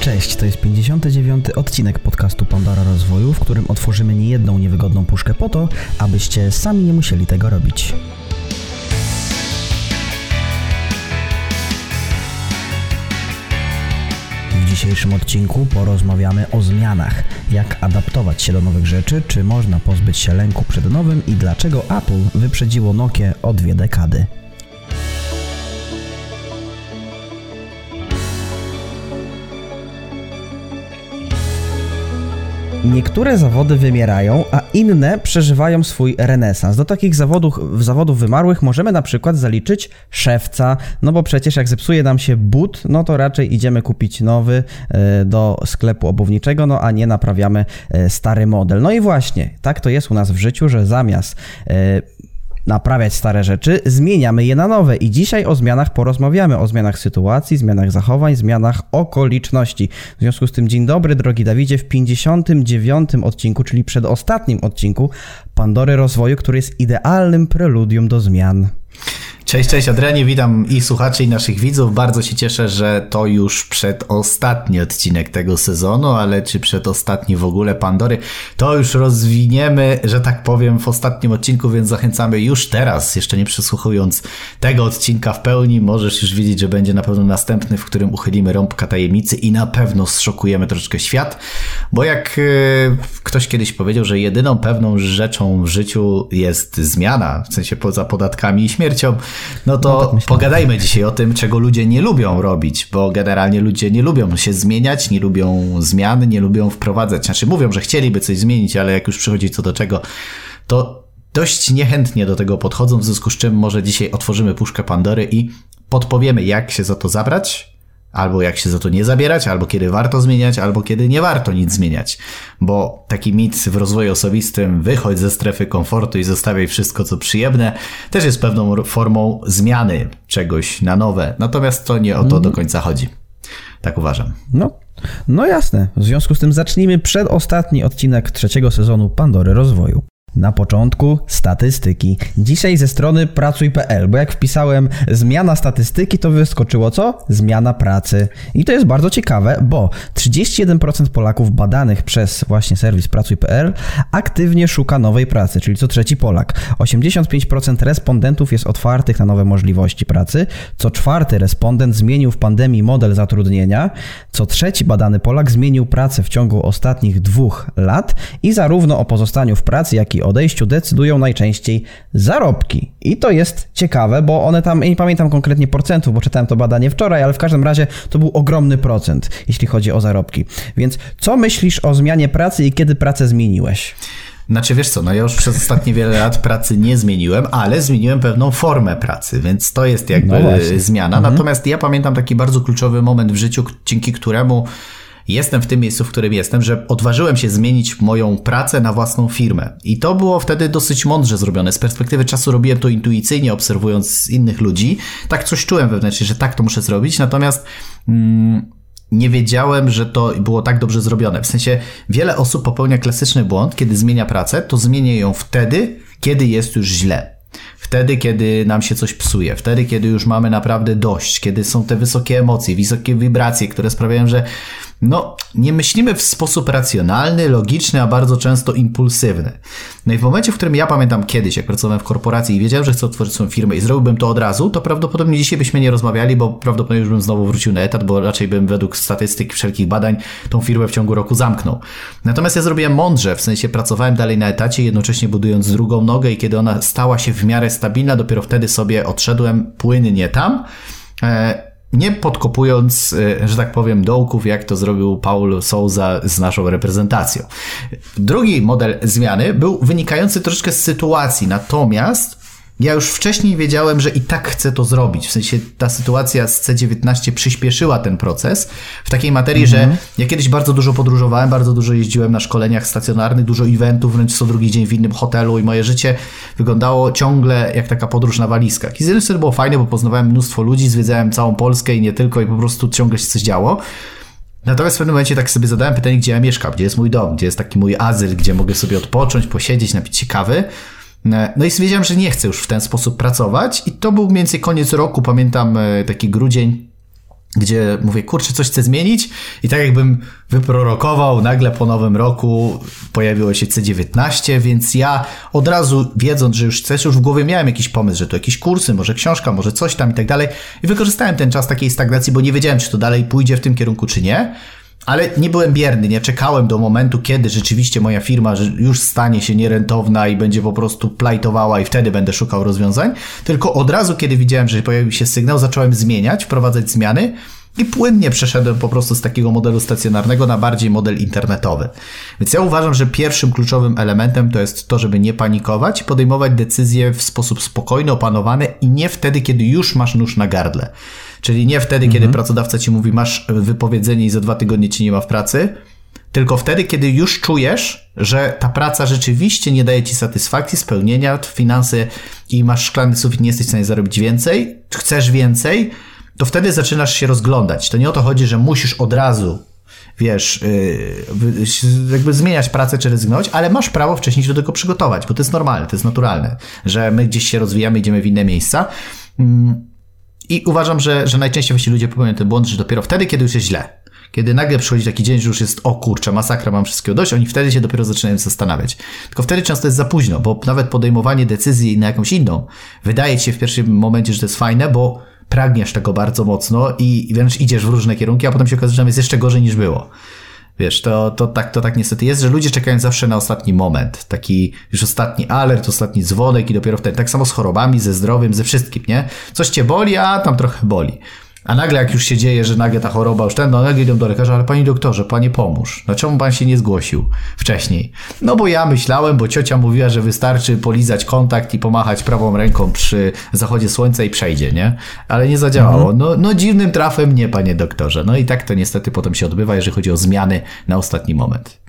Cześć, to jest 59. odcinek podcastu Pandora Rozwoju, w którym otworzymy niejedną niewygodną puszkę po to, abyście sami nie musieli tego robić. W dzisiejszym odcinku porozmawiamy o zmianach, jak adaptować się do nowych rzeczy, czy można pozbyć się lęku przed nowym i dlaczego Apple wyprzedziło Nokia o dwie dekady. Niektóre zawody wymierają, a inne przeżywają swój renesans. Do takich zawodów, zawodów wymarłych możemy na przykład zaliczyć szewca, no bo przecież jak zepsuje nam się but, no to raczej idziemy kupić nowy e, do sklepu obuwniczego, no a nie naprawiamy e, stary model. No i właśnie, tak to jest u nas w życiu, że zamiast e, naprawiać stare rzeczy, zmieniamy je na nowe. I dzisiaj o zmianach porozmawiamy, o zmianach sytuacji, zmianach zachowań, zmianach okoliczności. W związku z tym dzień dobry, drogi Dawidzie, w 59 odcinku, czyli przedostatnim odcinku Pandory Rozwoju, który jest idealnym preludium do zmian. Cześć, cześć Adrianie, witam i słuchaczy i naszych widzów. Bardzo się cieszę, że to już przedostatni odcinek tego sezonu, ale czy przedostatni w ogóle Pandory, to już rozwiniemy, że tak powiem, w ostatnim odcinku, więc zachęcamy już teraz, jeszcze nie przesłuchując tego odcinka w pełni, możesz już widzieć, że będzie na pewno następny, w którym uchylimy rąbka tajemnicy i na pewno zszokujemy troszeczkę świat, bo jak yy, ktoś kiedyś powiedział, że jedyną pewną rzeczą w życiu jest zmiana, w sensie poza podatkami i śmiercią, no to no tak pogadajmy dzisiaj o tym, czego ludzie nie lubią robić, bo generalnie ludzie nie lubią się zmieniać, nie lubią zmian, nie lubią wprowadzać. Znaczy mówią, że chcieliby coś zmienić, ale jak już przychodzi co do czego, to dość niechętnie do tego podchodzą, w związku z czym może dzisiaj otworzymy puszkę Pandory i podpowiemy, jak się za to zabrać, Albo jak się za to nie zabierać, albo kiedy warto zmieniać, albo kiedy nie warto nic zmieniać. Bo taki mit w rozwoju osobistym, wychodź ze strefy komfortu i zostawiaj wszystko, co przyjemne, też jest pewną formą zmiany czegoś na nowe. Natomiast to nie o to do mhm. końca chodzi. Tak uważam. No, no jasne. W związku z tym zacznijmy przedostatni odcinek trzeciego sezonu Pandory Rozwoju. Na początku statystyki. Dzisiaj ze strony pracuj.pl, bo jak wpisałem zmiana statystyki, to wyskoczyło co? Zmiana pracy. I to jest bardzo ciekawe, bo 31% Polaków badanych przez właśnie serwis pracuj.pl aktywnie szuka nowej pracy, czyli co trzeci Polak. 85% respondentów jest otwartych na nowe możliwości pracy. Co czwarty respondent zmienił w pandemii model zatrudnienia. Co trzeci badany Polak zmienił pracę w ciągu ostatnich dwóch lat i zarówno o pozostaniu w pracy, jak i odejściu decydują najczęściej zarobki. I to jest ciekawe, bo one tam, nie pamiętam konkretnie procentów, bo czytałem to badanie wczoraj, ale w każdym razie to był ogromny procent, jeśli chodzi o zarobki. Więc co myślisz o zmianie pracy i kiedy pracę zmieniłeś? Znaczy wiesz co, no ja już przez ostatnie wiele lat pracy nie zmieniłem, ale zmieniłem pewną formę pracy, więc to jest jakby no zmiana. Mhm. Natomiast ja pamiętam taki bardzo kluczowy moment w życiu, dzięki któremu jestem w tym miejscu, w którym jestem, że odważyłem się zmienić moją pracę na własną firmę. I to było wtedy dosyć mądrze zrobione. Z perspektywy czasu robiłem to intuicyjnie, obserwując innych ludzi. Tak coś czułem wewnętrznie, że tak to muszę zrobić, natomiast. Mm, nie wiedziałem, że to było tak dobrze zrobione. W sensie wiele osób popełnia klasyczny błąd, kiedy zmienia pracę, to zmienia ją wtedy, kiedy jest już źle. Wtedy, kiedy nam się coś psuje, wtedy, kiedy już mamy naprawdę dość, kiedy są te wysokie emocje, wysokie wibracje, które sprawiają, że no, nie myślimy w sposób racjonalny, logiczny, a bardzo często impulsywny. No i w momencie, w którym ja pamiętam kiedyś, jak pracowałem w korporacji i wiedziałem, że chcę otworzyć swoją firmę i zrobiłbym to od razu, to prawdopodobnie dzisiaj byśmy nie rozmawiali, bo prawdopodobnie już bym znowu wrócił na etat, bo raczej bym według statystyk wszelkich badań tą firmę w ciągu roku zamknął. Natomiast ja zrobiłem mądrze, w sensie pracowałem dalej na etacie, jednocześnie budując drugą nogę i kiedy ona stała się w miarę stabilna, dopiero wtedy sobie odszedłem płynnie tam. E, nie podkopując, e, że tak powiem, dołków, jak to zrobił Paul Souza z naszą reprezentacją. Drugi model zmiany był wynikający troszeczkę z sytuacji, natomiast ja już wcześniej wiedziałem, że i tak chcę to zrobić. W sensie ta sytuacja z C19 przyspieszyła ten proces w takiej materii, że mhm. ja kiedyś bardzo dużo podróżowałem, bardzo dużo jeździłem na szkoleniach stacjonarnych, dużo eventów, wręcz co drugi dzień w innym hotelu i moje życie wyglądało ciągle jak taka podróż na walizkach. I z strony było fajne, bo poznawałem mnóstwo ludzi, zwiedzałem całą Polskę i nie tylko i po prostu ciągle się coś działo. Natomiast w pewnym momencie tak sobie zadałem pytanie, gdzie ja mieszkam, gdzie jest mój dom, gdzie jest taki mój azyl, gdzie mogę sobie odpocząć, posiedzieć, napić się kawy. E, no i stwierdziłem, że nie chcę już w ten sposób pracować i to był mniej więcej koniec roku, pamiętam e, taki grudzień gdzie mówię, kurczę, coś chcę zmienić i tak jakbym wyprorokował, nagle po nowym roku pojawiło się C19, więc ja od razu wiedząc, że już chcę, już w głowie miałem jakiś pomysł, że to jakieś kursy, może książka, może coś tam i tak dalej i wykorzystałem ten czas takiej stagnacji, bo nie wiedziałem, czy to dalej pójdzie w tym kierunku, czy nie. Ale nie byłem bierny, nie czekałem do momentu, kiedy rzeczywiście moja firma już stanie się nierentowna i będzie po prostu plajtowała i wtedy będę szukał rozwiązań, tylko od razu, kiedy widziałem, że pojawił się sygnał, zacząłem zmieniać, wprowadzać zmiany i płynnie przeszedłem po prostu z takiego modelu stacjonarnego na bardziej model internetowy. Więc ja uważam, że pierwszym kluczowym elementem to jest to, żeby nie panikować, podejmować decyzje w sposób spokojny, opanowany i nie wtedy, kiedy już masz nóż na gardle. Czyli nie wtedy, kiedy mhm. pracodawca ci mówi, masz wypowiedzenie i za dwa tygodnie ci nie ma w pracy, tylko wtedy, kiedy już czujesz, że ta praca rzeczywiście nie daje ci satysfakcji, spełnienia, finanse i masz szklany sufit, nie jesteś w stanie zarobić więcej, chcesz więcej, to wtedy zaczynasz się rozglądać. To nie o to chodzi, że musisz od razu wiesz, yy, jakby zmieniać pracę czy rezygnować, ale masz prawo wcześniej się do tego przygotować, bo to jest normalne, to jest naturalne, że my gdzieś się rozwijamy, idziemy w inne miejsca. Mm, I uważam, że, że najczęściej właśnie ludzie popełniają ten błąd, że dopiero wtedy, kiedy już jest źle, kiedy nagle przychodzi taki dzień, że już jest o kurczę, masakra, mam wszystkiego dość, oni wtedy się dopiero zaczynają zastanawiać. Tylko wtedy często jest za późno, bo nawet podejmowanie decyzji na jakąś inną wydaje ci się w pierwszym momencie, że to jest fajne, bo pragniesz tego bardzo mocno i wręcz idziesz w różne kierunki, a potem się okazuje, że jest jeszcze gorzej niż było. Wiesz, to, to, tak, to tak niestety jest, że ludzie czekają zawsze na ostatni moment. Taki już ostatni alert, ostatni dzwonek i dopiero wtedy. Tak samo z chorobami, ze zdrowiem, ze wszystkim, nie? Coś cię boli, a tam trochę boli. A nagle jak już się dzieje, że nagle ta choroba już ten, no nagle idą do lekarza, ale panie doktorze, panie pomóż. No czemu pan się nie zgłosił wcześniej? No bo ja myślałem, bo ciocia mówiła, że wystarczy polizać kontakt i pomachać prawą ręką przy zachodzie słońca i przejdzie, nie? Ale nie zadziałało. Mhm. No, no dziwnym trafem nie, panie doktorze. No i tak to niestety potem się odbywa, jeżeli chodzi o zmiany na ostatni moment.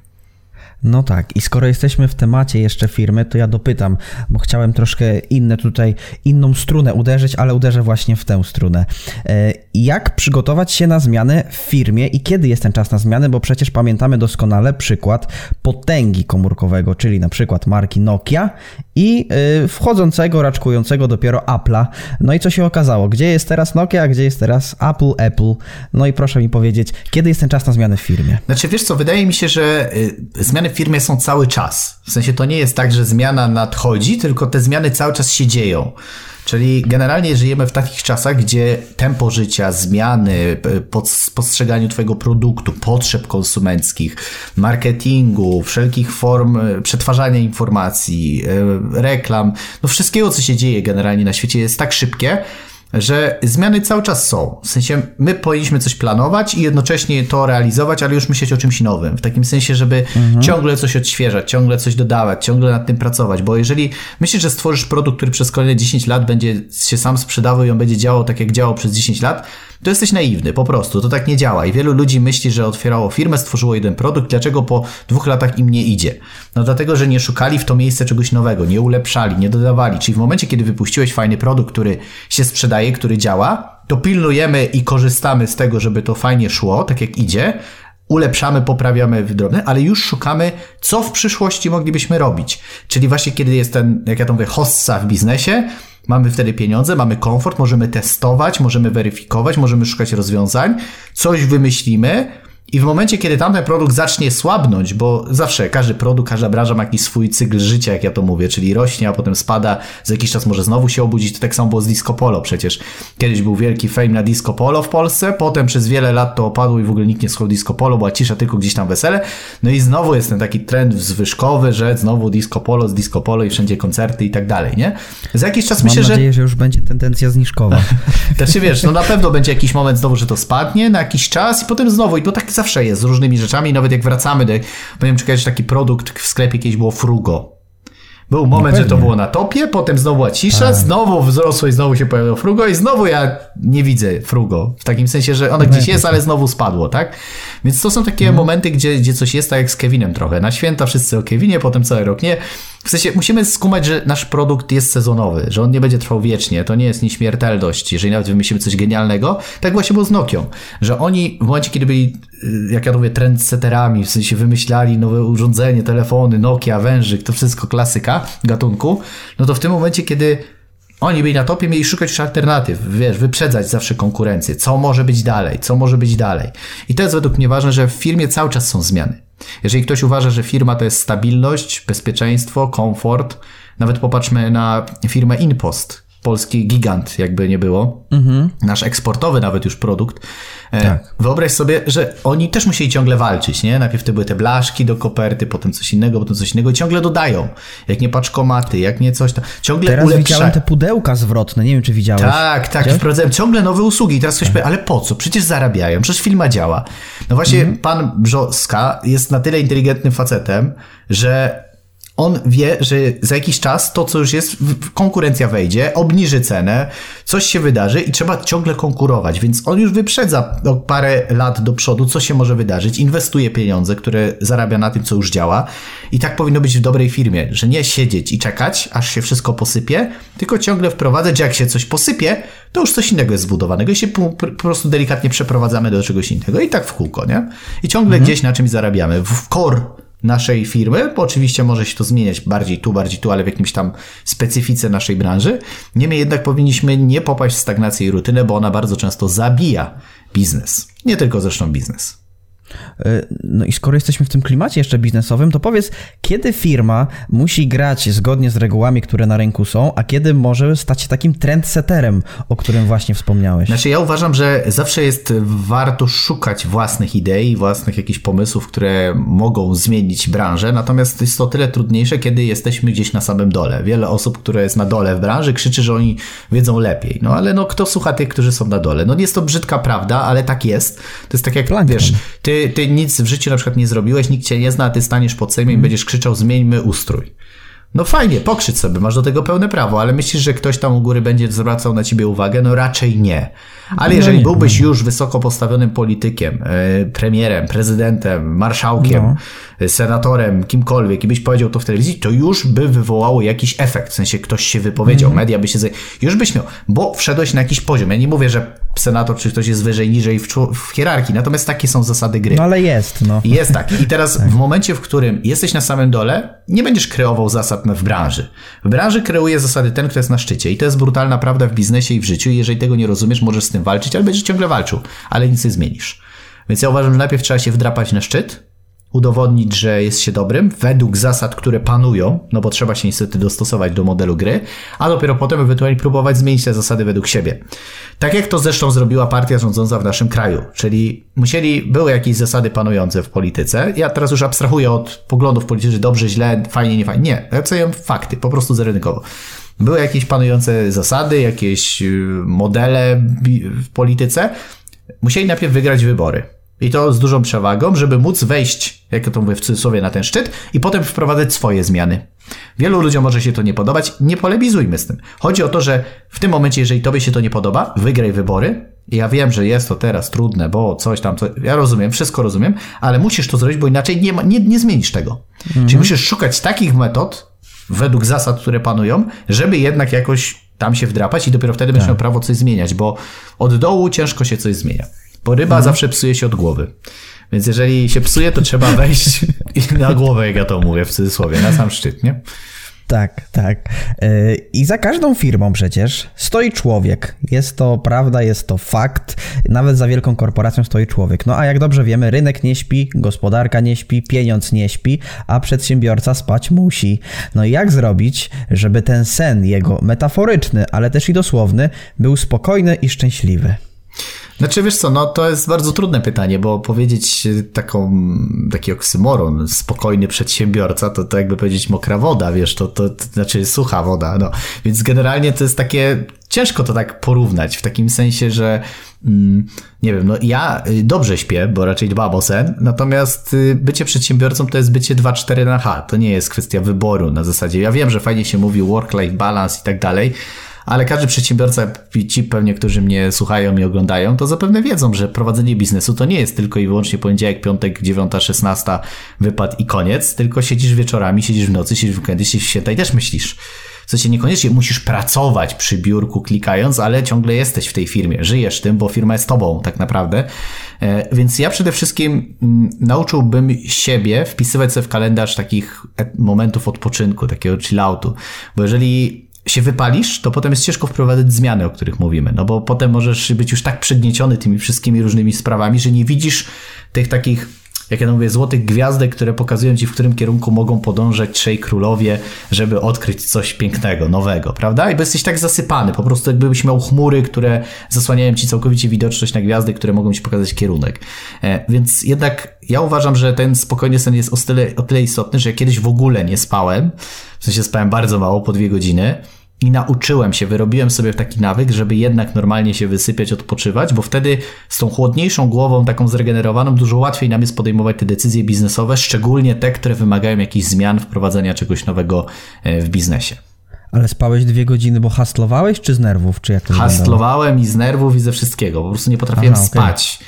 No tak, i skoro jesteśmy w temacie jeszcze firmy, to ja dopytam, bo chciałem troszkę inne tutaj, inną strunę uderzyć, ale uderzę właśnie w tę strunę. E, jak przygotować się na zmianę w firmie i kiedy jest ten czas na zmianę, bo przecież pamiętamy doskonale przykład potęgi komórkowego, czyli na przykład marki Nokia i e, wchodzącego, raczkującego dopiero Apple'a. No i co się okazało? Gdzie jest teraz Nokia, a gdzie jest teraz Apple, Apple? No i proszę mi powiedzieć, kiedy jest ten czas na zmianę w firmie? Znaczy wiesz co, wydaje mi się, że y, zmiany firmie są cały czas. W sensie to nie jest tak, że zmiana nadchodzi, tylko te zmiany cały czas się dzieją. Czyli generalnie żyjemy w takich czasach, gdzie tempo życia, zmiany, postrzeganiu Twojego produktu, potrzeb konsumenckich, marketingu, wszelkich form e, przetwarzania informacji, e, reklam, no wszystkiego, co się dzieje generalnie na świecie jest tak szybkie, że zmiany cały czas są. W sensie my powinniśmy coś planować i jednocześnie to realizować, ale już myśleć o czymś nowym. W takim sensie, żeby mhm. ciągle coś odświeżać, ciągle coś dodawać, ciągle nad tym pracować. Bo jeżeli myślisz, że stworzysz produkt, który przez kolejne 10 lat będzie się sam sprzedawał i on będzie działał tak, jak działał przez 10 lat, to jesteś naiwny, po prostu. To tak nie działa. I wielu ludzi myśli, że otwierało firmę, stworzyło jeden produkt, dlaczego po dwóch latach im nie idzie? No dlatego, że nie szukali w to miejsce czegoś nowego, nie ulepszali, nie dodawali. Czyli w momencie, kiedy wypuściłeś fajny produkt, który się sprzedaje, który działa, to pilnujemy i korzystamy z tego, żeby to fajnie szło, tak jak idzie, ulepszamy, poprawiamy w drobne, ale już szukamy, co w przyszłości moglibyśmy robić. Czyli właśnie kiedy jest ten, jak ja to mówię, hossa w biznesie, Mamy wtedy pieniądze, mamy komfort, możemy testować, możemy weryfikować, możemy szukać rozwiązań, coś wymyślimy, i w momencie, kiedy tamten produkt zacznie słabnąć, bo zawsze każdy produkt, każda branża ma jakiś swój cykl życia, jak ja to mówię, czyli rośnie, a potem spada, za jakiś czas może znowu się obudzić, to tak samo było z disco polo przecież. Kiedyś był wielki fame na disco polo w Polsce, potem przez wiele lat to opadło i w ogóle nikt nie słuchał disco polo, była cisza, tylko gdzieś tam wesele. No i znowu jest ten taki trend zwyżkowy, że znowu disco polo z disco polo i wszędzie koncerty i tak dalej, nie? Za jakiś czas Mam myślę, nadzieję, że... że już będzie tendencja zniżkowa. znaczy wiesz, no na pewno będzie jakiś moment znowu, że to spadnie na jakiś czas i potem znowu i to tak zawsze jest z różnymi rzeczami. Nawet jak wracamy do, powiem czy taki produkt w sklepie kiedyś było frugo. Był moment, no że to było na topie, potem znowu była cisza, tak. znowu wzrosło i znowu się pojawiło frugo i znowu ja nie widzę frugo. W takim sensie, że ono gdzieś jest, ale znowu spadło, tak? Więc to są takie mhm. momenty, gdzie, gdzie coś jest tak jak z Kevinem trochę. Na święta wszyscy o Kevinie, potem cały rok nie. W sensie musimy skumać, że nasz produkt jest sezonowy, że on nie będzie trwał wiecznie, to nie jest nieśmiertelność, jeżeli nawet wymyślimy coś genialnego. Tak właśnie było z Nokią, że oni w momencie, kiedy byli, jak ja mówię, trendsetterami, w sensie wymyślali nowe urządzenie, telefony, Nokia, wężyk, to wszystko klasyka gatunku, no to w tym momencie, kiedy Oni byli na topie, mieli szukać już alternatyw, wiesz, wyprzedzać zawsze konkurencję. Co może być dalej? Co może być dalej? I to jest według mnie ważne, że w firmie cały czas są zmiany. Jeżeli ktoś uważa, że firma to jest stabilność, bezpieczeństwo, komfort, nawet popatrzmy na firmę InPost, polski gigant, jakby nie było, mhm. nasz eksportowy nawet już produkt. E, tak. Wyobraź sobie, że oni też musieli ciągle walczyć, nie? Najpierw to były te blaszki do koperty, potem coś innego, potem coś innego i ciągle dodają. Jak nie paczkomaty, jak nie coś tam. Ciągle Teraz ulepszają. widziałem te pudełka zwrotne, nie wiem czy widziałeś. Tak, tak, wprowadzają ciągle nowe usługi. I teraz ktoś tak. powie, ale po co? Przecież zarabiają, przecież firma działa. No właśnie mhm. pan Brzoska jest na tyle inteligentnym facetem, że on wie, że za jakiś czas to, co już jest, konkurencja wejdzie, obniży cenę, coś się wydarzy i trzeba ciągle konkurować, więc on już wyprzedza o parę lat do przodu, co się może wydarzyć, inwestuje pieniądze, które zarabia na tym, co już działa i tak powinno być w dobrej firmie, że nie siedzieć i czekać, aż się wszystko posypie, tylko ciągle wprowadzać, że jak się coś posypie, to już coś innego jest zbudowanego i się po, po prostu delikatnie przeprowadzamy do czegoś innego i tak w kółko, nie? I ciągle mhm. gdzieś na czymś zarabiamy. W core naszej firmy, bo oczywiście może się to zmieniać bardziej tu, bardziej tu, ale w jakimś tam specyfice naszej branży. Niemniej jednak powinniśmy nie popaść w stagnację i rutynę, bo ona bardzo często zabija biznes. Nie tylko zresztą biznes. E, no i skoro jesteśmy w tym klimacie jeszcze biznesowym, to powiedz, kiedy firma musi grać zgodnie z regułami, które na rynku są, a kiedy może stać się takim trendsetterem, o którym właśnie wspomniałeś? Znaczy ja uważam, że zawsze jest warto szukać własnych idei, własnych jakichś pomysłów, które mogą zmienić branżę, natomiast jest to tyle trudniejsze, kiedy jesteśmy gdzieś na samym dole. Wiele osób, które jest na dole w branży, krzyczy, że oni wiedzą lepiej. No ale no kto słucha tych, którzy są na dole? No jest to brzydka prawda, ale tak jest. To jest tak jak, Plankton. wiesz, ty ty, nic w życiu na przykład nie zrobiłeś, nikt cię nie zna, a ty staniesz pod Sejmem mm. i mhm. będziesz krzyczał zmieńmy ustrój. No fajnie, pokrzycz sobie, masz do tego pełne prawo, ale myślisz, że ktoś tam u góry będzie zwracał na ciebie uwagę? No raczej nie. Ale no jeżeli byłbyś już wysoko postawionym politykiem, e, premierem, prezydentem, marszałkiem, no. E, senatorem, kimkolwiek i byś powiedział to w telewizji, to już by wywołało jakiś efekt. W sensie ktoś się wypowiedział, mm. media by się... Już byś miał, bo wszedłeś na jakiś poziom. Ja nie mówię, że senator czy ktoś jest wyżej, niżej w, w hierarchii, natomiast takie są zasady gry. No ale jest, no. Jest tak. I teraz tak. w momencie, w którym jesteś na samym dole, nie będziesz kreował zasad w branży. W branży kreuje zasady ten, kto jest na szczycie. I to jest brutalna prawda w biznesie i w życiu. I jeżeli tego nie rozumiesz, możesz z tym walczyć, ale będziesz ciągle walczył, ale nic nie zmienisz. Więc ja uważam, że najpierw trzeba się wdrapać na szczyt, udowodnić, że jest się dobrym według zasad, które panują, no bo trzeba się niestety dostosować do modelu gry, a dopiero potem ewentualnie próbować zmienić te zasady według siebie. Tak jak to zresztą zrobiła partia rządząca w naszym kraju, czyli musieli, były jakieś zasady panujące w polityce. Ja teraz już abstrahuję od poglądów politycznych, dobrze, źle, fajnie, nie fajnie. Nie, ja oceniam fakty, po prostu zerynkowo. Były jakieś panujące zasady, jakieś y, modele w polityce. Musieli najpierw wygrać wybory. I to z dużą przewagą, żeby móc wejść, jak to mówię w cudzysłowie, na ten szczyt i potem wprowadzać swoje zmiany. Wielu ludziom może się to nie podobać, nie polemizujmy z tym. Chodzi o to, że w tym momencie, jeżeli tobie się to nie podoba, wygraj wybory. Ja wiem, że jest to teraz trudne, bo coś tam, co, ja rozumiem, wszystko rozumiem, ale musisz to zrobić, bo inaczej nie, ma, nie, nie zmienisz tego. Mhm. Czyli musisz szukać takich metod, według zasad, które panują, żeby jednak jakoś tam się wdrapać i dopiero wtedy tak. będziesz miał prawo coś zmieniać, bo od dołu ciężko się coś zmienia. Bo ryba mhm. zawsze psuje się od głowy. Więc jeżeli się psuje, to trzeba wejść na głowę, jak ja to mówię w cudzysłowie, na sam szczyt, nie? Tak, tak. E, I za każdą firmą przecież stoi człowiek. Jest to prawda, jest to fakt. Nawet za wielką korporacją stoi człowiek. No a jak dobrze wiemy, rynek nie śpi, gospodarka nie śpi, pieniądz nie śpi, a przedsiębiorca spać musi. No i jak zrobić, żeby ten sen jego metaforyczny, ale też i dosłowny był spokojny i szczęśliwy? Znaczy wiesz co, no to jest bardzo trudne pytanie, bo powiedzieć taką, taki oksymoron, spokojny przedsiębiorca, to, to jakby powiedzieć mokra woda, wiesz, to, to, to znaczy sucha woda, no. Więc generalnie to jest takie, ciężko to tak porównać, w takim sensie, że mm, nie wiem, no ja y, dobrze śpię, bo raczej dbam o sen, natomiast y, bycie przedsiębiorcą to jest bycie 2-4 na H, to nie jest kwestia wyboru na zasadzie, ja wiem, że fajnie się mówi work-life balance i tak dalej, ale każdy przedsiębiorca, ci pewnie, którzy mnie słuchają i oglądają, to zapewne wiedzą, że prowadzenie biznesu to nie jest tylko i wyłącznie poniedziałek, piątek, dziewiąta, szesnasta, wypad i koniec, tylko siedzisz wieczorami, siedzisz w nocy, siedzisz w weekendy, siedzisz w święta i też myślisz. Co się niekoniecznie musisz pracować przy biurku klikając, ale ciągle jesteś w tej firmie, żyjesz tym, bo firma jest tobą tak naprawdę. E, więc ja przede wszystkim mm, nauczyłbym siebie wpisywać sobie w kalendarz takich momentów odpoczynku, takiego chilloutu, bo jeżeli się wypalisz, to potem jest ciężko wprowadzać zmiany, o których mówimy, no bo potem możesz być już tak przygnieciony tymi wszystkimi różnymi sprawami, że nie widzisz tych takich jak ja mówię, złotych gwiazdek, które pokazują ci, w którym kierunku mogą podążać trzej królowie, żeby odkryć coś pięknego, nowego, prawda? I bo jesteś tak zasypany, po prostu jakbyś miał chmury, które zasłaniają ci całkowicie widoczność na gwiazdy, które mogą ci pokazać kierunek. E, więc jednak ja uważam, że ten spokojny sen jest o tyle, o tyle istotny, że ja kiedyś w ogóle nie spałem, w sensie spałem bardzo mało, po dwie godziny, i nauczyłem się, wyrobiłem sobie taki nawyk, żeby jednak normalnie się wysypiać, odpoczywać, bo wtedy z tą chłodniejszą głową, taką zregenerowaną, dużo łatwiej nam jest podejmować te decyzje biznesowe, szczególnie te, które wymagają jakichś zmian, wprowadzenia czegoś nowego e, w biznesie. Ale spałeś dwie godziny, bo hastlowałeś, czy z nerwów, czy jak to Hastlowałem i z nerwów i ze wszystkiego. Po prostu nie potrafiłem Aha, okay. spać.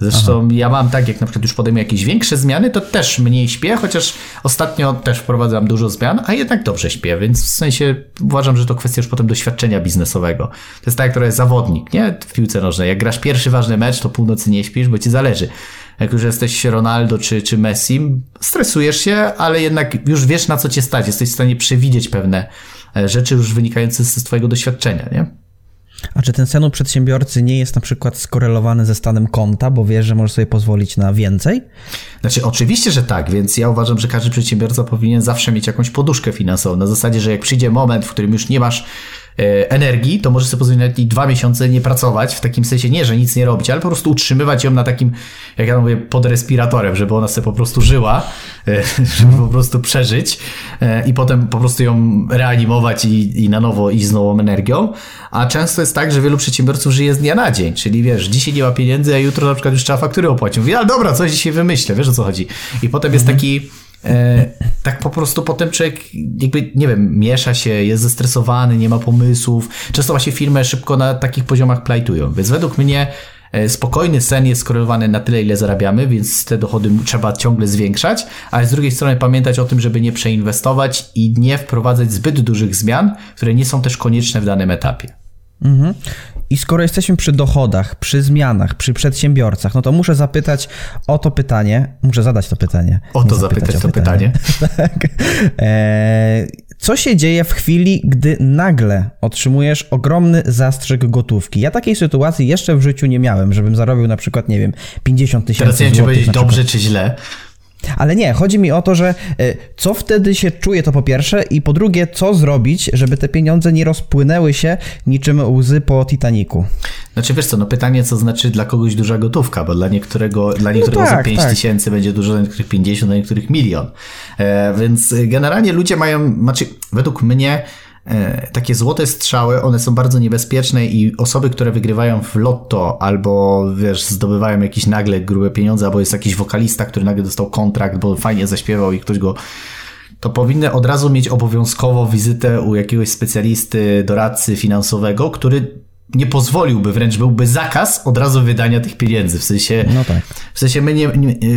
Zresztą Aha. ja mam tak, jak na przykład już podejmuję jakieś większe zmiany, to też mniej śpię, chociaż ostatnio też wprowadzam dużo zmian, a jednak dobrze śpię, więc w sensie uważam, że to kwestia już potem doświadczenia biznesowego. To jest tak, który jest zawodnik, nie? W piłce nożnej. Jak grasz pierwszy ważny mecz, to północy nie śpisz, bo ci zależy. Jak już jesteś Ronaldo czy, czy Messi, stresujesz się, ale jednak już wiesz na co cię stać. Jesteś w stanie przewidzieć pewne e, rzeczy już wynikające z twojego doświadczenia, nie? A czy ten sen u przedsiębiorcy nie jest na przykład skorelowany ze stanem konta, bo wiesz, że możesz sobie pozwolić na więcej? Znaczy, oczywiście, że tak, więc ja uważam, że każdy przedsiębiorca powinien zawsze mieć jakąś poduszkę finansową. Na zasadzie, że jak przyjdzie moment, w którym już nie masz energii, to możesz sobie pozwolić nawet dwa miesiące nie pracować, w takim sensie nie, że nic nie robić, ale po prostu utrzymywać ją na takim, jak ja mówię, pod respiratorem, żeby ona sobie po prostu żyła, e, żeby po prostu przeżyć e, i potem po prostu ją reanimować i, i na nowo iść z nową energią. A często jest tak, że wielu przedsiębiorców żyje z dnia na dzień, czyli wiesz, dzisiaj nie ma pieniędzy, a jutro na przykład już trzeba faktury opłacić. Mówi, ale dobra, coś dzisiaj wymyślę, wiesz o co chodzi. I potem jest mhm. taki E, tak po prostu potem człowiek jakby, nie wiem, miesza się, jest zestresowany, nie ma pomysłów. Często właśnie firmy szybko na takich poziomach plajtują. Więc według mnie e, spokojny sen jest skorelowany na tyle, ile zarabiamy, więc te dochody trzeba ciągle zwiększać, ale z drugiej strony pamiętać o tym, żeby nie przeinwestować i nie wprowadzać zbyt dużych zmian, które nie są też konieczne w danym etapie. Mhm. I skoro jesteśmy przy dochodach, przy zmianach, przy przedsiębiorcach, no to muszę zapytać o to pytanie, muszę zadać to pytanie. O to zapytać, zapytać to pytanie. pytanie. tak. E, co się dzieje w chwili, gdy nagle otrzymujesz ogromny zastrzyk gotówki? Ja takiej sytuacji jeszcze w życiu nie miałem, żebym zarobił na przykład, nie wiem, 50 tysięcy Teraz nie wiem, powiedzieć dobrze czy źle. Ale nie, chodzi mi o to, że e, co wtedy się czuje to po pierwsze i po drugie, co zrobić, żeby te pieniądze nie rozpłynęły się niczym łzy po Titaniku. Znaczy wiesz co, no pytanie, co znaczy dla kogoś duża gotówka, bo dla niektórego, dla niektórego no tak, za 5 tak. tysięcy będzie dużo, dla niektórych 50, dla niektórych milion. E, więc generalnie ludzie mają, znaczy według mnie takie złote strzały, one są bardzo niebezpieczne i osoby, które wygrywają w lotto albo wiesz, zdobywają jakieś nagle grube pieniądze, albo jest jakiś wokalista, który nagle dostał kontrakt, bo fajnie zaśpiewał i ktoś go to powinny od razu mieć obowiązkowo wizytę u jakiegoś specjalisty, doradcy finansowego, który nie pozwoliłby, wręcz byłby zakaz od razu wydania tych pieniędzy. W sensie, no tak. w sensie my, nie,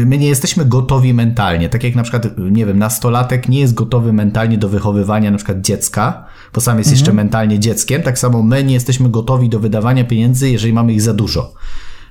my nie jesteśmy gotowi mentalnie. Tak jak na przykład, nie wiem, nastolatek nie jest gotowy mentalnie do wychowywania na przykład dziecka, bo sam jest mhm. jeszcze mentalnie dzieckiem. Tak samo my nie jesteśmy gotowi do wydawania pieniędzy, jeżeli mamy ich za dużo.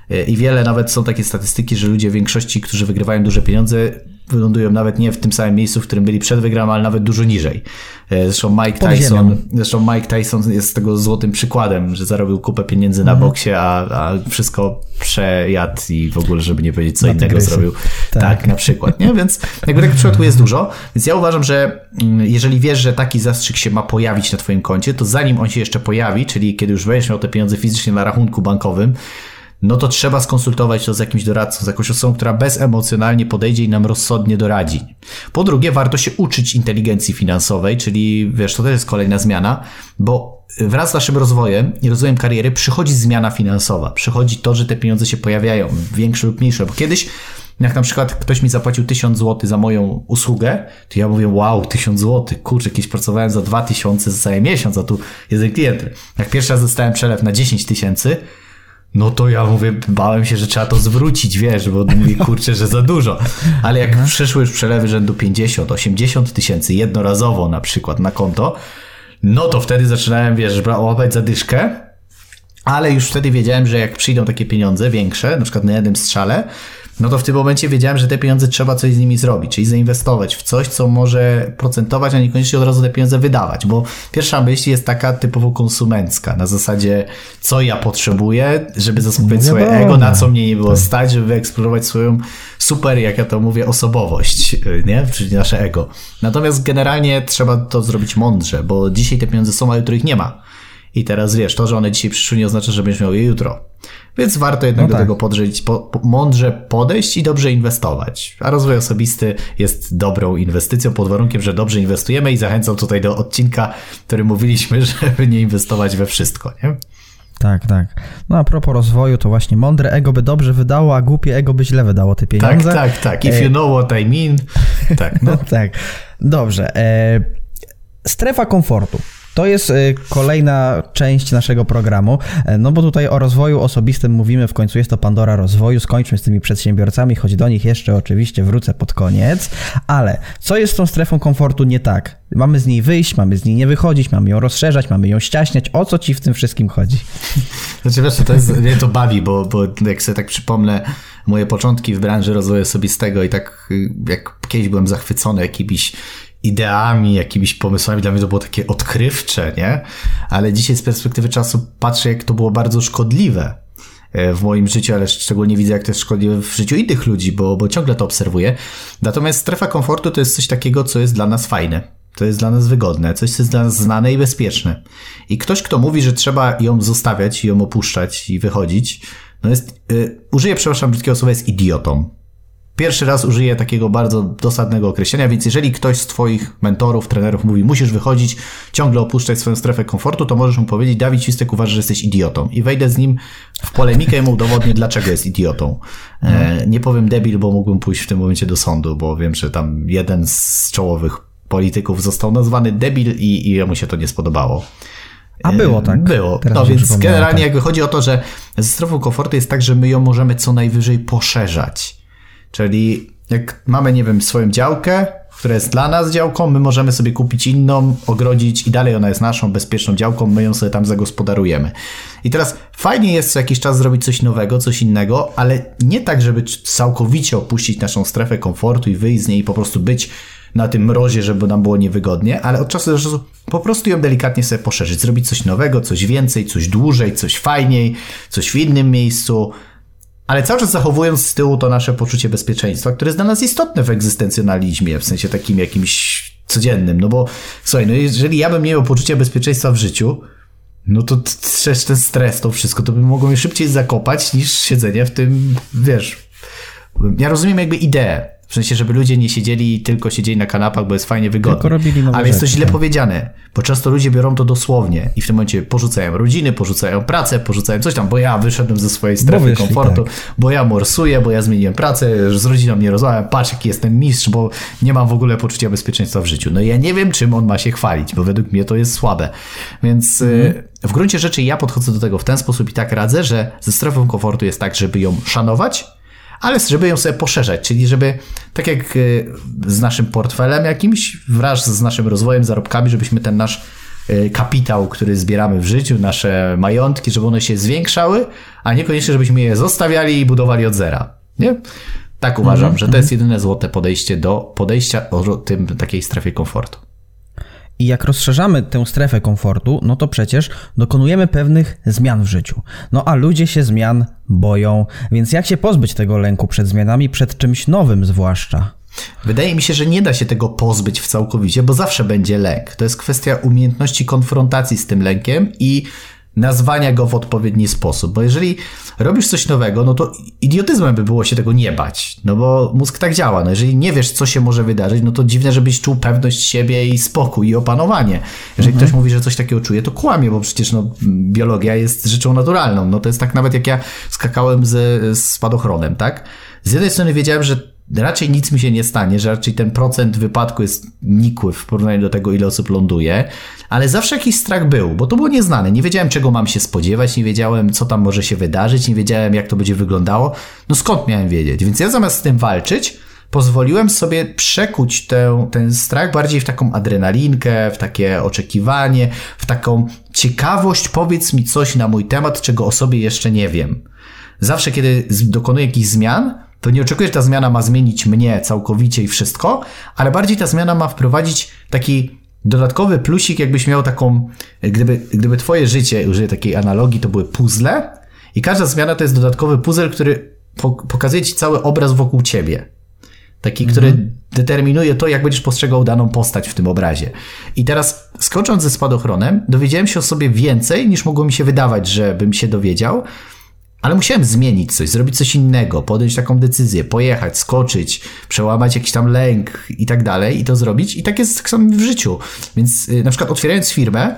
E, I wiele nawet są takie statystyki, że ludzie w większości, którzy wygrywają duże pieniądze, wylądują nawet nie w tym samym miejscu, w którym byli przed wygraną, ale nawet dużo niżej. E, zresztą Mike Tyson, zresztą Mike Tyson jest tego złotym przykładem, że zarobił kupę pieniędzy na mhm. boksie, a, a wszystko przejadł i w ogóle, żeby nie powiedzieć co na innego zrobił. Tak. tak. na przykład, nie? Więc jakby takich przypadków jest dużo. Więc ja uważam, że mm, jeżeli wiesz, że taki zastrzyk się ma pojawić na twoim koncie, to zanim on się jeszcze pojawi, czyli kiedy już będziesz miał te pieniądze fizycznie na rachunku bankowym, no to trzeba skonsultować to z jakimś doradcą, z jakąś osobą, która bezemocjonalnie podejdzie i nam rozsądnie doradzi. Po drugie, warto się uczyć inteligencji finansowej, czyli wiesz, to też jest kolejna zmiana, bo wraz z naszym rozwojem i rozwojem kariery przychodzi zmiana finansowa. Przychodzi to, że te pieniądze się pojawiają, większe lub mniejsze, bo kiedyś jak na przykład ktoś mi zapłacił 1000 zł za moją usługę, to ja mówię, wow, 1000 zł, kurczę, kiedyś pracowałem za 2000 za cały miesiąc, a tu jeden klient. Jak pierwszy raz dostałem przelew na 10 tysięcy, no to ja mówię, bałem się, że trzeba to zwrócić, wiesz, bo mówię, kurczę, że za dużo. Ale jak mhm. przyszły już przelewy rzędu 50, 80 tysięcy jednorazowo na przykład na konto, no to wtedy zaczynałem, wiesz, łapać zadyszkę, ale już wtedy wiedziałem, że jak przyjdą takie pieniądze większe, na przykład na jednym strzale, no to w tym momencie wiedziałem, że te pieniądze trzeba coś z nimi zrobić, czyli zainwestować w coś, co może procentować, a niekoniecznie od razu te pieniądze wydawać, bo pierwsza myśl jest taka typowo konsumencka, na zasadzie co ja potrzebuję, żeby zaspokoić no swoje ego, na co mnie nie było tak. stać, żeby wyeksplorować swoją super, jak ja to mówię, osobowość, nie? Czyli nasze ego. Natomiast generalnie trzeba to zrobić mądrze, bo dzisiaj te pieniądze są, a jutro ich nie ma. I teraz wiesz, to, że one dzisiaj przyszły nie oznacza, że będziesz miał je jutro. Więc warto jednak no do tak. tego podrzeć, po, mądrze podejść i dobrze inwestować. A rozwój osobisty jest dobrą inwestycją pod warunkiem, że dobrze inwestujemy i zachęcam tutaj do odcinka, który mówiliśmy, żeby nie inwestować we wszystko, nie? Tak, tak. No a propos rozwoju, to właśnie mądre ego by dobrze wydało, a głupie ego by źle wydało te pieniądze. Tak, tak, tak. If you know what I mean. Tak, no. tak. Dobrze. E, strefa komfortu. To jest y, kolejna część naszego programu, e, no bo tutaj o rozwoju osobistym mówimy, w końcu jest to Pandora rozwoju, skończmy z tymi przedsiębiorcami, choć do nich jeszcze oczywiście wrócę pod koniec, ale co jest z tą strefą komfortu nie tak? Mamy z niej wyjść, mamy z niej nie wychodzić, mamy ją rozszerzać, mamy ją ściaśniać. O co ci w tym wszystkim chodzi? Znaczy wiesz, to jest, mnie to bawi, bo, bo jak sobie tak przypomnę moje początki w branży rozwoju osobistego i tak y, jak kiedyś byłem zachwycony jakimiś ideami, jakimiś pomysłami. Dla mnie to było takie odkrywcze, nie? Ale dzisiaj z perspektywy czasu patrzę, jak to było bardzo szkodliwe e, w moim życiu, ale szczególnie widzę, jak to jest szkodliwe w życiu innych ludzi, bo, bo ciągle to obserwuję. Natomiast strefa komfortu to jest coś takiego, co jest dla nas fajne. To jest dla nas wygodne, coś, co jest dla nas znane i bezpieczne. I ktoś, kto mówi, że trzeba ją zostawiać, ją opuszczać i wychodzić, no jest, yy, użyję, przepraszam, brzydkiego słowa, jest idiotą. Pierwszy raz użyję takiego bardzo dosadnego określenia, więc jeżeli ktoś z Twoich mentorów, trenerów mówi, musisz wychodzić, ciągle opuszczać swoją strefę komfortu, to możesz mu powiedzieć, Dawid Świstek uważa, że jesteś idiotą. I wejdę z nim w polemikę i mu udowodnię, dlaczego jest idiotą. E, nie powiem debil, bo mógłbym pójść w tym momencie do sądu, bo wiem, że tam jeden z czołowych polityków został nazwany debil i, i mu się to nie spodobało. A było tak. Było. Teraz no więc generalnie tak. jakby chodzi o to, że ze strefą komfortu jest tak, że my ją możemy co najwyżej poszerzać. Czyli jak mamy, nie wiem, swoją działkę, która jest dla nas działką, my możemy sobie kupić inną, ogrodzić i dalej ona jest naszą bezpieczną działką, my ją sobie tam zagospodarujemy. I teraz fajnie jest co jakiś czas zrobić coś nowego, coś innego, ale nie tak, żeby całkowicie opuścić naszą strefę komfortu i wyjść z niej i po prostu być na tym mrozie, żeby nam było niewygodnie, ale od czasu do czasu po prostu ją delikatnie sobie poszerzyć, zrobić coś nowego, coś więcej, coś dłużej, coś fajniej, coś w innym miejscu, ale cały czas zachowując z tyłu to nasze poczucie bezpieczeństwa, które jest dla nas istotne w egzystencjonalizmie, w sensie takim jakimś codziennym. No bo słuchaj, no jeżeli ja bym nie miał poczucia bezpieczeństwa w życiu, no to ten stres, to wszystko, to bym mogło mnie szybciej zakopać niż siedzenie w tym, wiesz. Ja rozumiem jakby ideę, w sensie, żeby ludzie nie siedzieli tylko siedzieli na kanapach, bo jest fajnie wygodnie. Ale jest to źle tak. powiedziane, bo często ludzie biorą to dosłownie i w tym momencie porzucają rodziny, porzucają pracę, porzucają coś tam, bo ja wyszedłem ze swojej strefy bo komfortu, tak. bo ja morsuję, bo ja zmieniłem pracę, z rodziną nie rozmawiam, patrz jaki jestem mistrz, bo nie mam w ogóle poczucia bezpieczeństwa w życiu. No ja nie wiem, czym on ma się chwalić, bo według mnie to jest słabe. Więc mm. w gruncie rzeczy ja podchodzę do tego w ten sposób i tak radzę, że ze strefą komfortu jest tak, żeby ją szanować, ale żeby ją sobie poszerzać, czyli żeby, tak jak y, z naszym portfelem jakimś, wraz z naszym rozwojem, zarobkami, żebyśmy ten nasz y, kapitał, który zbieramy w życiu, nasze majątki, żeby one się zwiększały, a niekoniecznie, żebyśmy je zostawiali i budowali od zera. Nie? Tak uważam, mm -hmm. że to jest jedyne złote podejście do podejścia o tym takiej strefie komfortu. I jak rozszerzamy tę strefę komfortu, no to przecież dokonujemy pewnych zmian w życiu. No a ludzie się zmian boją, więc jak się pozbyć tego lęku przed zmianami, przed czymś nowym zwłaszcza? Wydaje mi się, że nie da się tego pozbyć w całkowicie, bo zawsze będzie lęk. To jest kwestia umiejętności konfrontacji z tym lękiem i nazwania go w odpowiedni sposób. Bo jeżeli robisz coś nowego, no to idiotyzmem by było się tego nie bać, no bo mózg tak działa. No jeżeli nie wiesz, co się może wydarzyć, no to dziwne, żebyś czuł pewność siebie i spokój i opanowanie. Jeżeli mhm. ktoś mówi, że coś takiego czuje, to kłamie, bo przecież no, biologia jest rzeczą naturalną. No to jest tak nawet jak ja skakałem z, z spadochronem, tak? Z jednej strony wiedziałem, że raczej nic mi się nie stanie, że raczej ten procent wypadku jest nikły w porównaniu do tego, ile osób ląduje, ale zawsze jakiś strach był, bo to było nieznane. Nie wiedziałem, czego mam się spodziewać, nie wiedziałem, co tam może się wydarzyć, nie wiedziałem, jak to będzie wyglądało. No skąd miałem wiedzieć? Więc ja zamiast z tym walczyć, pozwoliłem sobie przekuć tę, ten strach bardziej w taką adrenalinkę, w takie oczekiwanie, w taką ciekawość, powiedz mi coś na mój temat, czego o sobie jeszcze nie wiem. Zawsze, kiedy dokonuję jakichś zmian, to nie oczekuję, że ta zmiana ma zmienić mnie całkowicie i wszystko, ale bardziej ta zmiana ma wprowadzić taki dodatkowy plusik, jakbyś miał taką, gdyby, gdyby twoje życie, użyję takiej analogii, to były puzzle i każda zmiana to jest dodatkowy puzzle, który pokazuje ci cały obraz wokół ciebie. Taki, który mhm. determinuje to, jak będziesz postrzegał daną postać w tym obrazie. I teraz, skocząc ze spadochronem, dowiedziałem się o sobie więcej, niż mogło mi się wydawać, że bym się dowiedział, ale musiałem zmienić coś, zrobić coś innego, podjąć taką decyzję, pojechać, skoczyć, przełamać jakiś tam lęk i tak dalej i to zrobić. I tak jest tak samo w życiu. Więc y, na przykład otwierając firmę,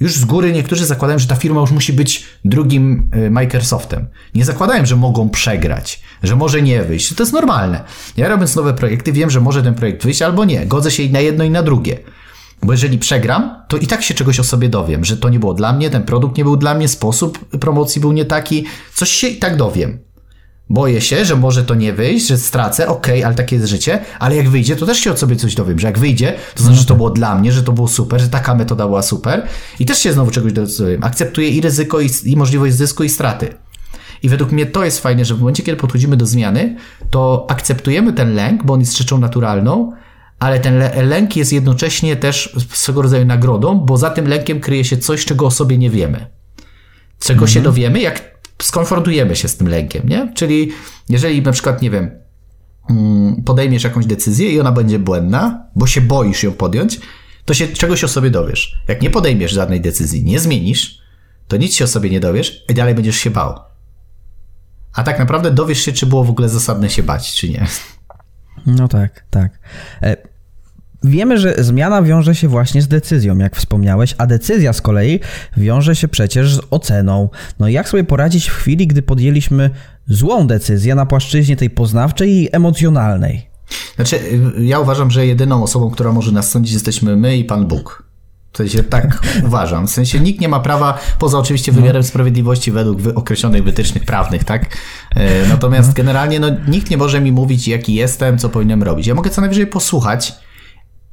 już z góry niektórzy zakładają, że ta firma już musi być drugim y, Microsoftem. Nie zakładają, że mogą przegrać, że może nie wyjść. To jest normalne. Ja robiąc nowe projekty wiem, że może ten projekt wyjść albo nie. Godzę się i na jedno i na drugie. Bo jeżeli przegram, to i tak się czegoś o sobie dowiem, że to nie było dla mnie, ten produkt nie był dla mnie, sposób promocji był nie taki, coś się i tak dowiem. Boję się, że może to nie wyjść, że stracę, okej, okay, ale takie jest życie, ale jak wyjdzie, to też się o sobie coś dowiem, że jak wyjdzie, to znaczy, że to było dla mnie, że to było super, że taka metoda była super i też się znowu czegoś dowiem. Akceptuję i ryzyko, i, i możliwość zysku, i straty. I według mnie to jest fajne, że w momencie, kiedy podchodzimy do zmiany, to akceptujemy ten lęk, bo on jest rzeczą naturalną, ale ten lęk jest jednocześnie też swego rodzaju nagrodą, bo za tym lękiem kryje się coś, czego o sobie nie wiemy. Czego mhm. się dowiemy, jak skonfrontujemy się z tym lękiem, nie? Czyli jeżeli na przykład, nie wiem, mm, podejmiesz jakąś decyzję i ona będzie błędna, bo się boisz ją podjąć, to się czegoś o sobie dowiesz. Jak nie podejmiesz żadnej decyzji, nie zmienisz, to nic się o sobie nie dowiesz i dalej będziesz się bał. A tak naprawdę dowiesz się, czy było w ogóle zasadne się bać, czy nie. No tak, tak. E, wiemy, że zmiana wiąże się właśnie z decyzją, jak wspomniałeś, a decyzja z kolei wiąże się przecież z oceną. No jak sobie poradzić w chwili, gdy podjęliśmy złą decyzję na płaszczyźnie tej poznawczej i emocjonalnej? Znaczy, ja uważam, że jedyną osobą, która może nas sądzić, jesteśmy my i Pan Bóg. W sensie tak uważam. W sensie nikt nie ma prawa, poza oczywiście wymiarem no. sprawiedliwości według określonych wytycznych prawnych, tak? E, natomiast no. generalnie no, nikt nie może mi mówić, jaki jestem, co powinienem robić. Ja mogę co najwyżej posłuchać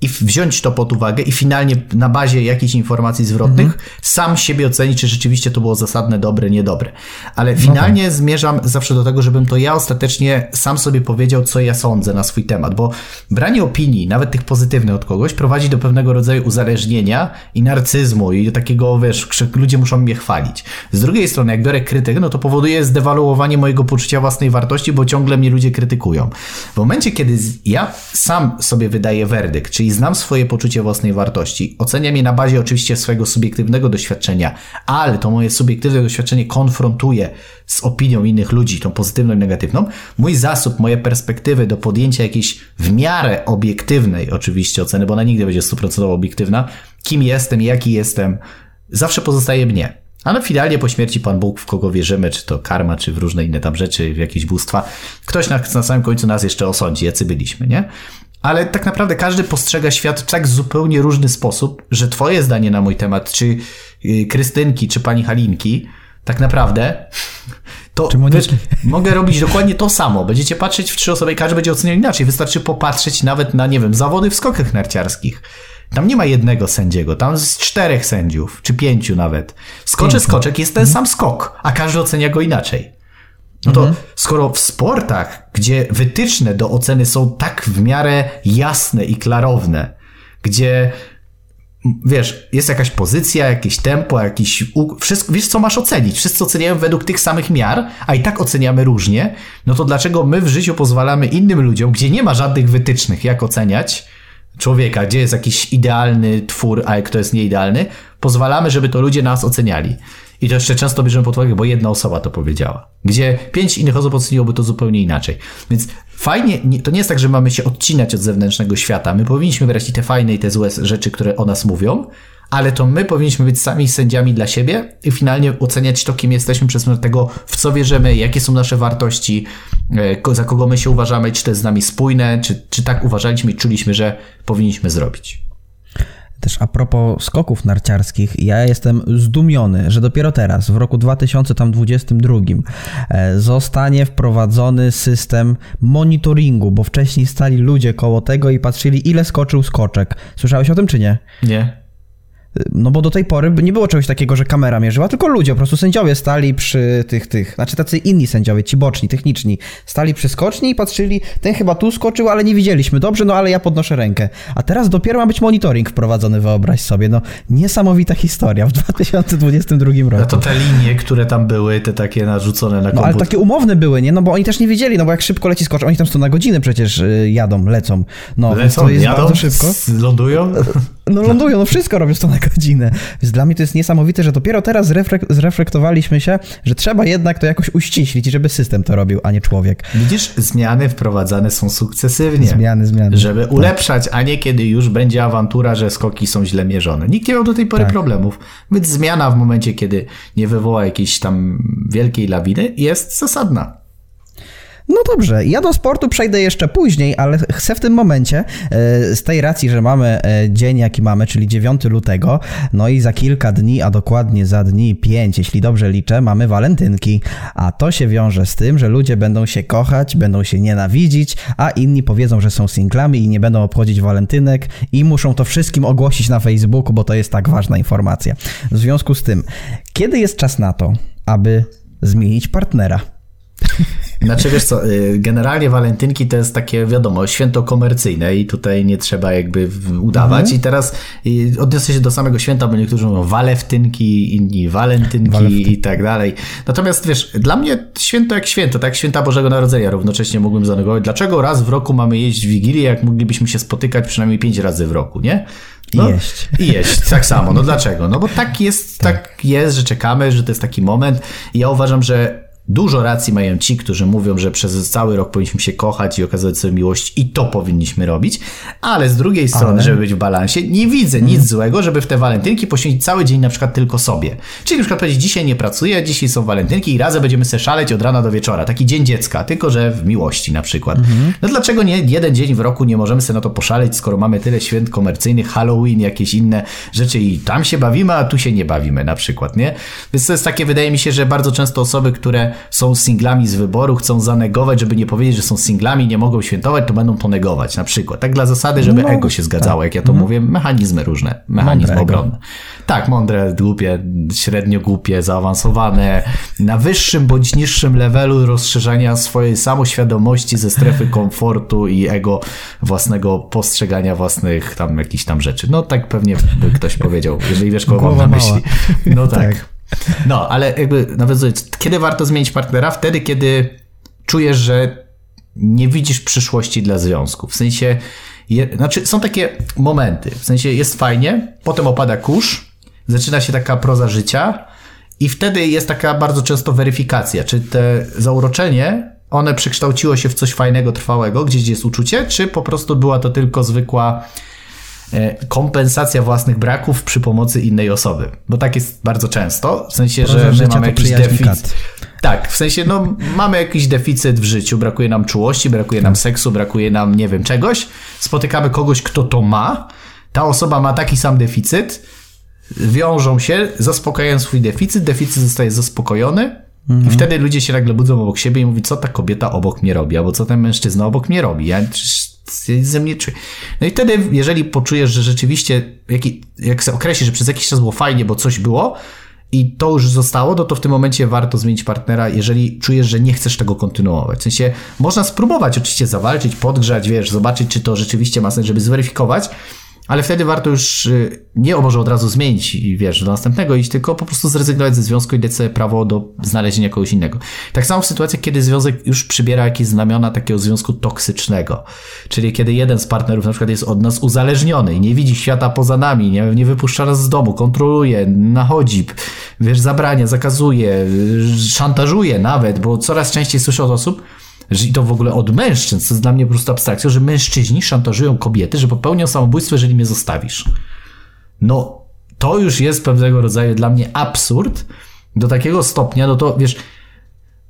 i wziąć to pod uwagę i finalnie na bazie jakichś informacji zwrotnych mhm. sam siebie ocenić, czy rzeczywiście to było zasadne, dobre, niedobre. Ale finalnie no tak. zmierzam zawsze do tego, żebym to ja ostatecznie sam sobie powiedział, co ja sądzę na swój temat, bo branie opinii, nawet tych pozytywnych od kogoś, prowadzi do pewnego rodzaju uzależnienia i narcyzmu i do takiego, wiesz, ludzie muszą mnie chwalić. Z drugiej strony, jak biorę krytykę, no to powoduje zdewaluowanie mojego poczucia własnej wartości, bo ciągle mnie ludzie krytykują. W momencie, kiedy ja sam sobie wydaję werdykt, czyli znam swoje poczucie własnej wartości, oceniam je na bazie oczywiście swojego subiektywnego doświadczenia, ale to moje subiektywne doświadczenie konfrontuje z opinią innych ludzi, tą pozytywną i negatywną, mój zasób, moje perspektywy do podjęcia jakiejś w miarę obiektywnej oczywiście oceny, bo ona nigdy będzie stuprocentowo obiektywna, kim jestem, jaki jestem, zawsze pozostaje mnie. Ale finalnie po śmierci Pan Bóg, w kogo wierzymy, czy to karma, czy w różne inne tam rzeczy, w jakieś bóstwa, ktoś na, na samym końcu nas jeszcze osądzi, jacy byliśmy, nie? Ale tak naprawdę każdy postrzega świat w tak zupełnie różny sposób, że twoje zdanie na mój temat, czy y, Krystynki, czy pani Halinki, tak naprawdę to mogę robić dokładnie to samo. Będziecie patrzeć w trzy osoby i każdy będzie oceniał inaczej. Wystarczy popatrzeć nawet na, nie wiem, zawody w skokach narciarskich. Tam nie ma jednego sędziego, tam jest czterech sędziów, czy pięciu nawet. Skoczy skoczek, jest ten sam skok, a każdy ocenia go inaczej. No to mhm. skoro w sportach, gdzie wytyczne do oceny są tak w miarę jasne i klarowne, gdzie wiesz, jest jakaś pozycja, jakieś tempo, jakiś wszystko, wiesz co masz ocenić. Wszyscy oceniają według tych samych miar, a i tak oceniamy różnie. No to dlaczego my w życiu pozwalamy innym ludziom, gdzie nie ma żadnych wytycznych, jak oceniać człowieka, gdzie jest jakiś idealny twór, a kto jest nieidealny, pozwalamy, żeby to ludzie nas oceniali. I to jeszcze często bierzemy pod uwagę, bo jedna osoba to powiedziała. Gdzie pięć innych osób oceniłoby to zupełnie inaczej. Więc fajnie, to nie jest tak, że mamy się odcinać od zewnętrznego świata. My powinniśmy brać i te fajne, i te złe rzeczy, które o nas mówią, ale to my powinniśmy być sami sędziami dla siebie i finalnie oceniać to, kim jesteśmy przez tego, w co wierzymy, jakie są nasze wartości, e, za kogo my się uważamy, czy to jest z nami spójne, czy, czy tak uważaliśmy i czuliśmy, że powinniśmy zrobić. Też a propos skoków narciarskich, ja jestem zdumiony, że dopiero teraz, w roku 2022, e, zostanie wprowadzony system monitoringu, bo wcześniej stali ludzie koło tego i patrzyli, ile skoczył skoczek. Słyszałeś o tym, czy nie? Nie. No bo do tej pory nie było czegoś takiego, że kamera mierzyła, tylko ludzie, po prostu sędziowie stali przy tych, tych, znaczy tacy inni sędziowie, ci boczni, techniczni, stali przy skoczni i patrzyli, ten chyba tu skoczył, ale nie widzieliśmy, dobrze, no ale ja podnoszę rękę. A teraz dopiero ma być monitoring wprowadzony, wyobraź sobie, no niesamowita historia w 2022 roku. No to te linie, które tam były, te takie narzucone na komputer. No ale takie umowne były, nie? No bo oni też nie wiedzieli, no bo jak szybko leci skocz, oni tam są na godzinę przecież y, jadą, lecą. No, lecą, to jest jadą, bardzo szybko. Lądują? No lądują, no wszystko robią to na godzinę. Więc dla mnie to jest niesamowite, że dopiero teraz zreflek zreflektowaliśmy się, że trzeba jednak to jakoś uściślić, żeby system to robił, a nie człowiek. Widzisz, zmiany wprowadzane są sukcesywnie. Zmiany, zmiany. Żeby tak. ulepszać, a nie kiedy już będzie awantura, że skoki są źle mierzone. Nikt nie miał do tej pory tak. problemów. Więc zmiana w momencie, kiedy nie wywoła jakiejś tam wielkiej lawiny, jest zasadna. No dobrze, ja do sportu przejdę jeszcze później, ale chcę w tym momencie, e, z tej racji, że mamy e, dzień jaki mamy, czyli 9 lutego, no i za kilka dni, a dokładnie za dni 5, jeśli dobrze liczę, mamy walentynki, a to się wiąże z tym, że ludzie będą się kochać, będą się nienawidzić, a inni powiedzą, że są singlami i nie będą obchodzić walentynek i muszą to wszystkim ogłosić na Facebooku, bo to jest tak ważna informacja. W związku z tym, kiedy jest czas na to, aby zmienić partnera? Znaczy wiesz co, y, generalnie walentynki to jest takie, wiadomo, święto komercyjne i tutaj nie trzeba jakby udawać mhm. i teraz odniosę się do samego święta, bo niektórzy mówią walewtynki, inni walentynki Walewtyn. i tak dalej. Natomiast wiesz, dla mnie święto jak święto, tak święta Bożego Narodzenia równocześnie mógłbym zanegować. Dlaczego raz w roku mamy jeść Wigilię, jak moglibyśmy się spotykać przynajmniej pięć razy w roku, nie? No, I jeść. I jeść, tak samo. No dlaczego? No bo tak jest, tak. tak jest, że czekamy, że to jest taki moment i ja uważam, że Dużo racji mają ci, którzy mówią, że przez cały rok powinniśmy się kochać i okazywać sobie miłość i to powinniśmy robić, ale z drugiej strony, ale... żeby być w balansie, nie widzę nic hmm. złego, żeby w te walentynki poświęcić cały dzień na przykład tylko sobie. Czyli na przykład powiedzieć, dzisiaj nie pracuję, dzisiaj są walentynki i razem będziemy se szaleć od rana do wieczora. Taki dzień dziecka, tylko że w miłości na przykład. Hmm. No dlaczego nie jeden dzień w roku nie możemy sobie na to poszaleć, skoro mamy tyle święt komercyjnych, Halloween, jakieś inne rzeczy i tam się bawimy, a tu się nie bawimy na przykład, nie? Więc to jest takie, wydaje mi się, że bardzo często osoby, które są singlami z wyboru, chcą zanegować, żeby nie powiedzieć, że są singlami, nie mogą świętować, to będą to negować na przykład. Tak dla zasady, żeby no, ego się zgadzało, tak. jak ja to mhm. mówię, mechanizmy różne, mechanizmy obronne. Tak, mądre, głupie, średnio głupie, zaawansowane, na wyższym bądź niższym levelu rozszerzania swojej samoświadomości ze strefy komfortu i ego własnego postrzegania własnych tam jakichś tam rzeczy. No tak pewnie by ktoś powiedział, jeżeli wiesz, kogo mam na myśli. No tak. tak. No, ale jakby nawiązując, kiedy warto zmienić partnera? Wtedy, kiedy czujesz, że nie widzisz przyszłości dla związku. W sensie, je, znaczy są takie momenty, w sensie jest fajnie, potem opada kurz, zaczyna się taka proza życia i wtedy jest taka bardzo często weryfikacja, czy te zauroczenie, one przekształciło się w coś fajnego, trwałego, gdzieś jest uczucie, czy po prostu była to tylko zwykła kompensacja własnych braków przy pomocy innej osoby. Bo tak jest bardzo często, w sensie, że my mamy jakiś deficyt. Tak, w sensie, no, mamy jakiś deficyt w życiu, brakuje nam czułości, brakuje nam tak. seksu, brakuje nam, nie wiem, czegoś. Spotykamy kogoś, kto to ma. Ta osoba ma taki sam deficyt, wiążą się, zaspokajają swój deficyt, deficyt zostaje zaspokojony. Mhm. I wtedy ludzie się nagle budzą obok siebie i mówią, co ta kobieta obok mnie robi, albo co ten mężczyzna obok mnie robi. Ja ze mnie czuje. No i wtedy, jeżeli poczujesz, że rzeczywiście, jak, jak sobie określisz, że przez jakiś czas było fajnie, bo coś było, i to już zostało, no to w tym momencie warto zmienić partnera, jeżeli czujesz, że nie chcesz tego kontynuować. W sensie można spróbować oczywiście zawalczyć, podgrzać, wiesz, zobaczyć, czy to rzeczywiście ma sens, żeby zweryfikować, ale wtedy warto już y, nie może od razu zmienić i wiesz, do następnego iść, tylko po prostu zrezygnować ze związku i dać sobie prawo do znalezienia kogoś innego. Tak samo w sytuacji, kiedy związek już przybiera jakieś znamiona takiego związku toksycznego, czyli kiedy jeden z partnerów na przykład jest od nas uzależniony i nie widzi świata poza nami, nie, nie wypuszcza nas z domu, kontroluje, nachodzi, wiesz, zabrania, zakazuje, szantażuje nawet, bo coraz częściej słyszę od osób, i to w ogóle od mężczyzn, to jest dla mnie po prostu abstrakcja, że mężczyźni szantażują kobiety, że popełnią samobójstwo, jeżeli mnie zostawisz. No, to już jest pewnego rodzaju dla mnie absurd do takiego stopnia, no to wiesz,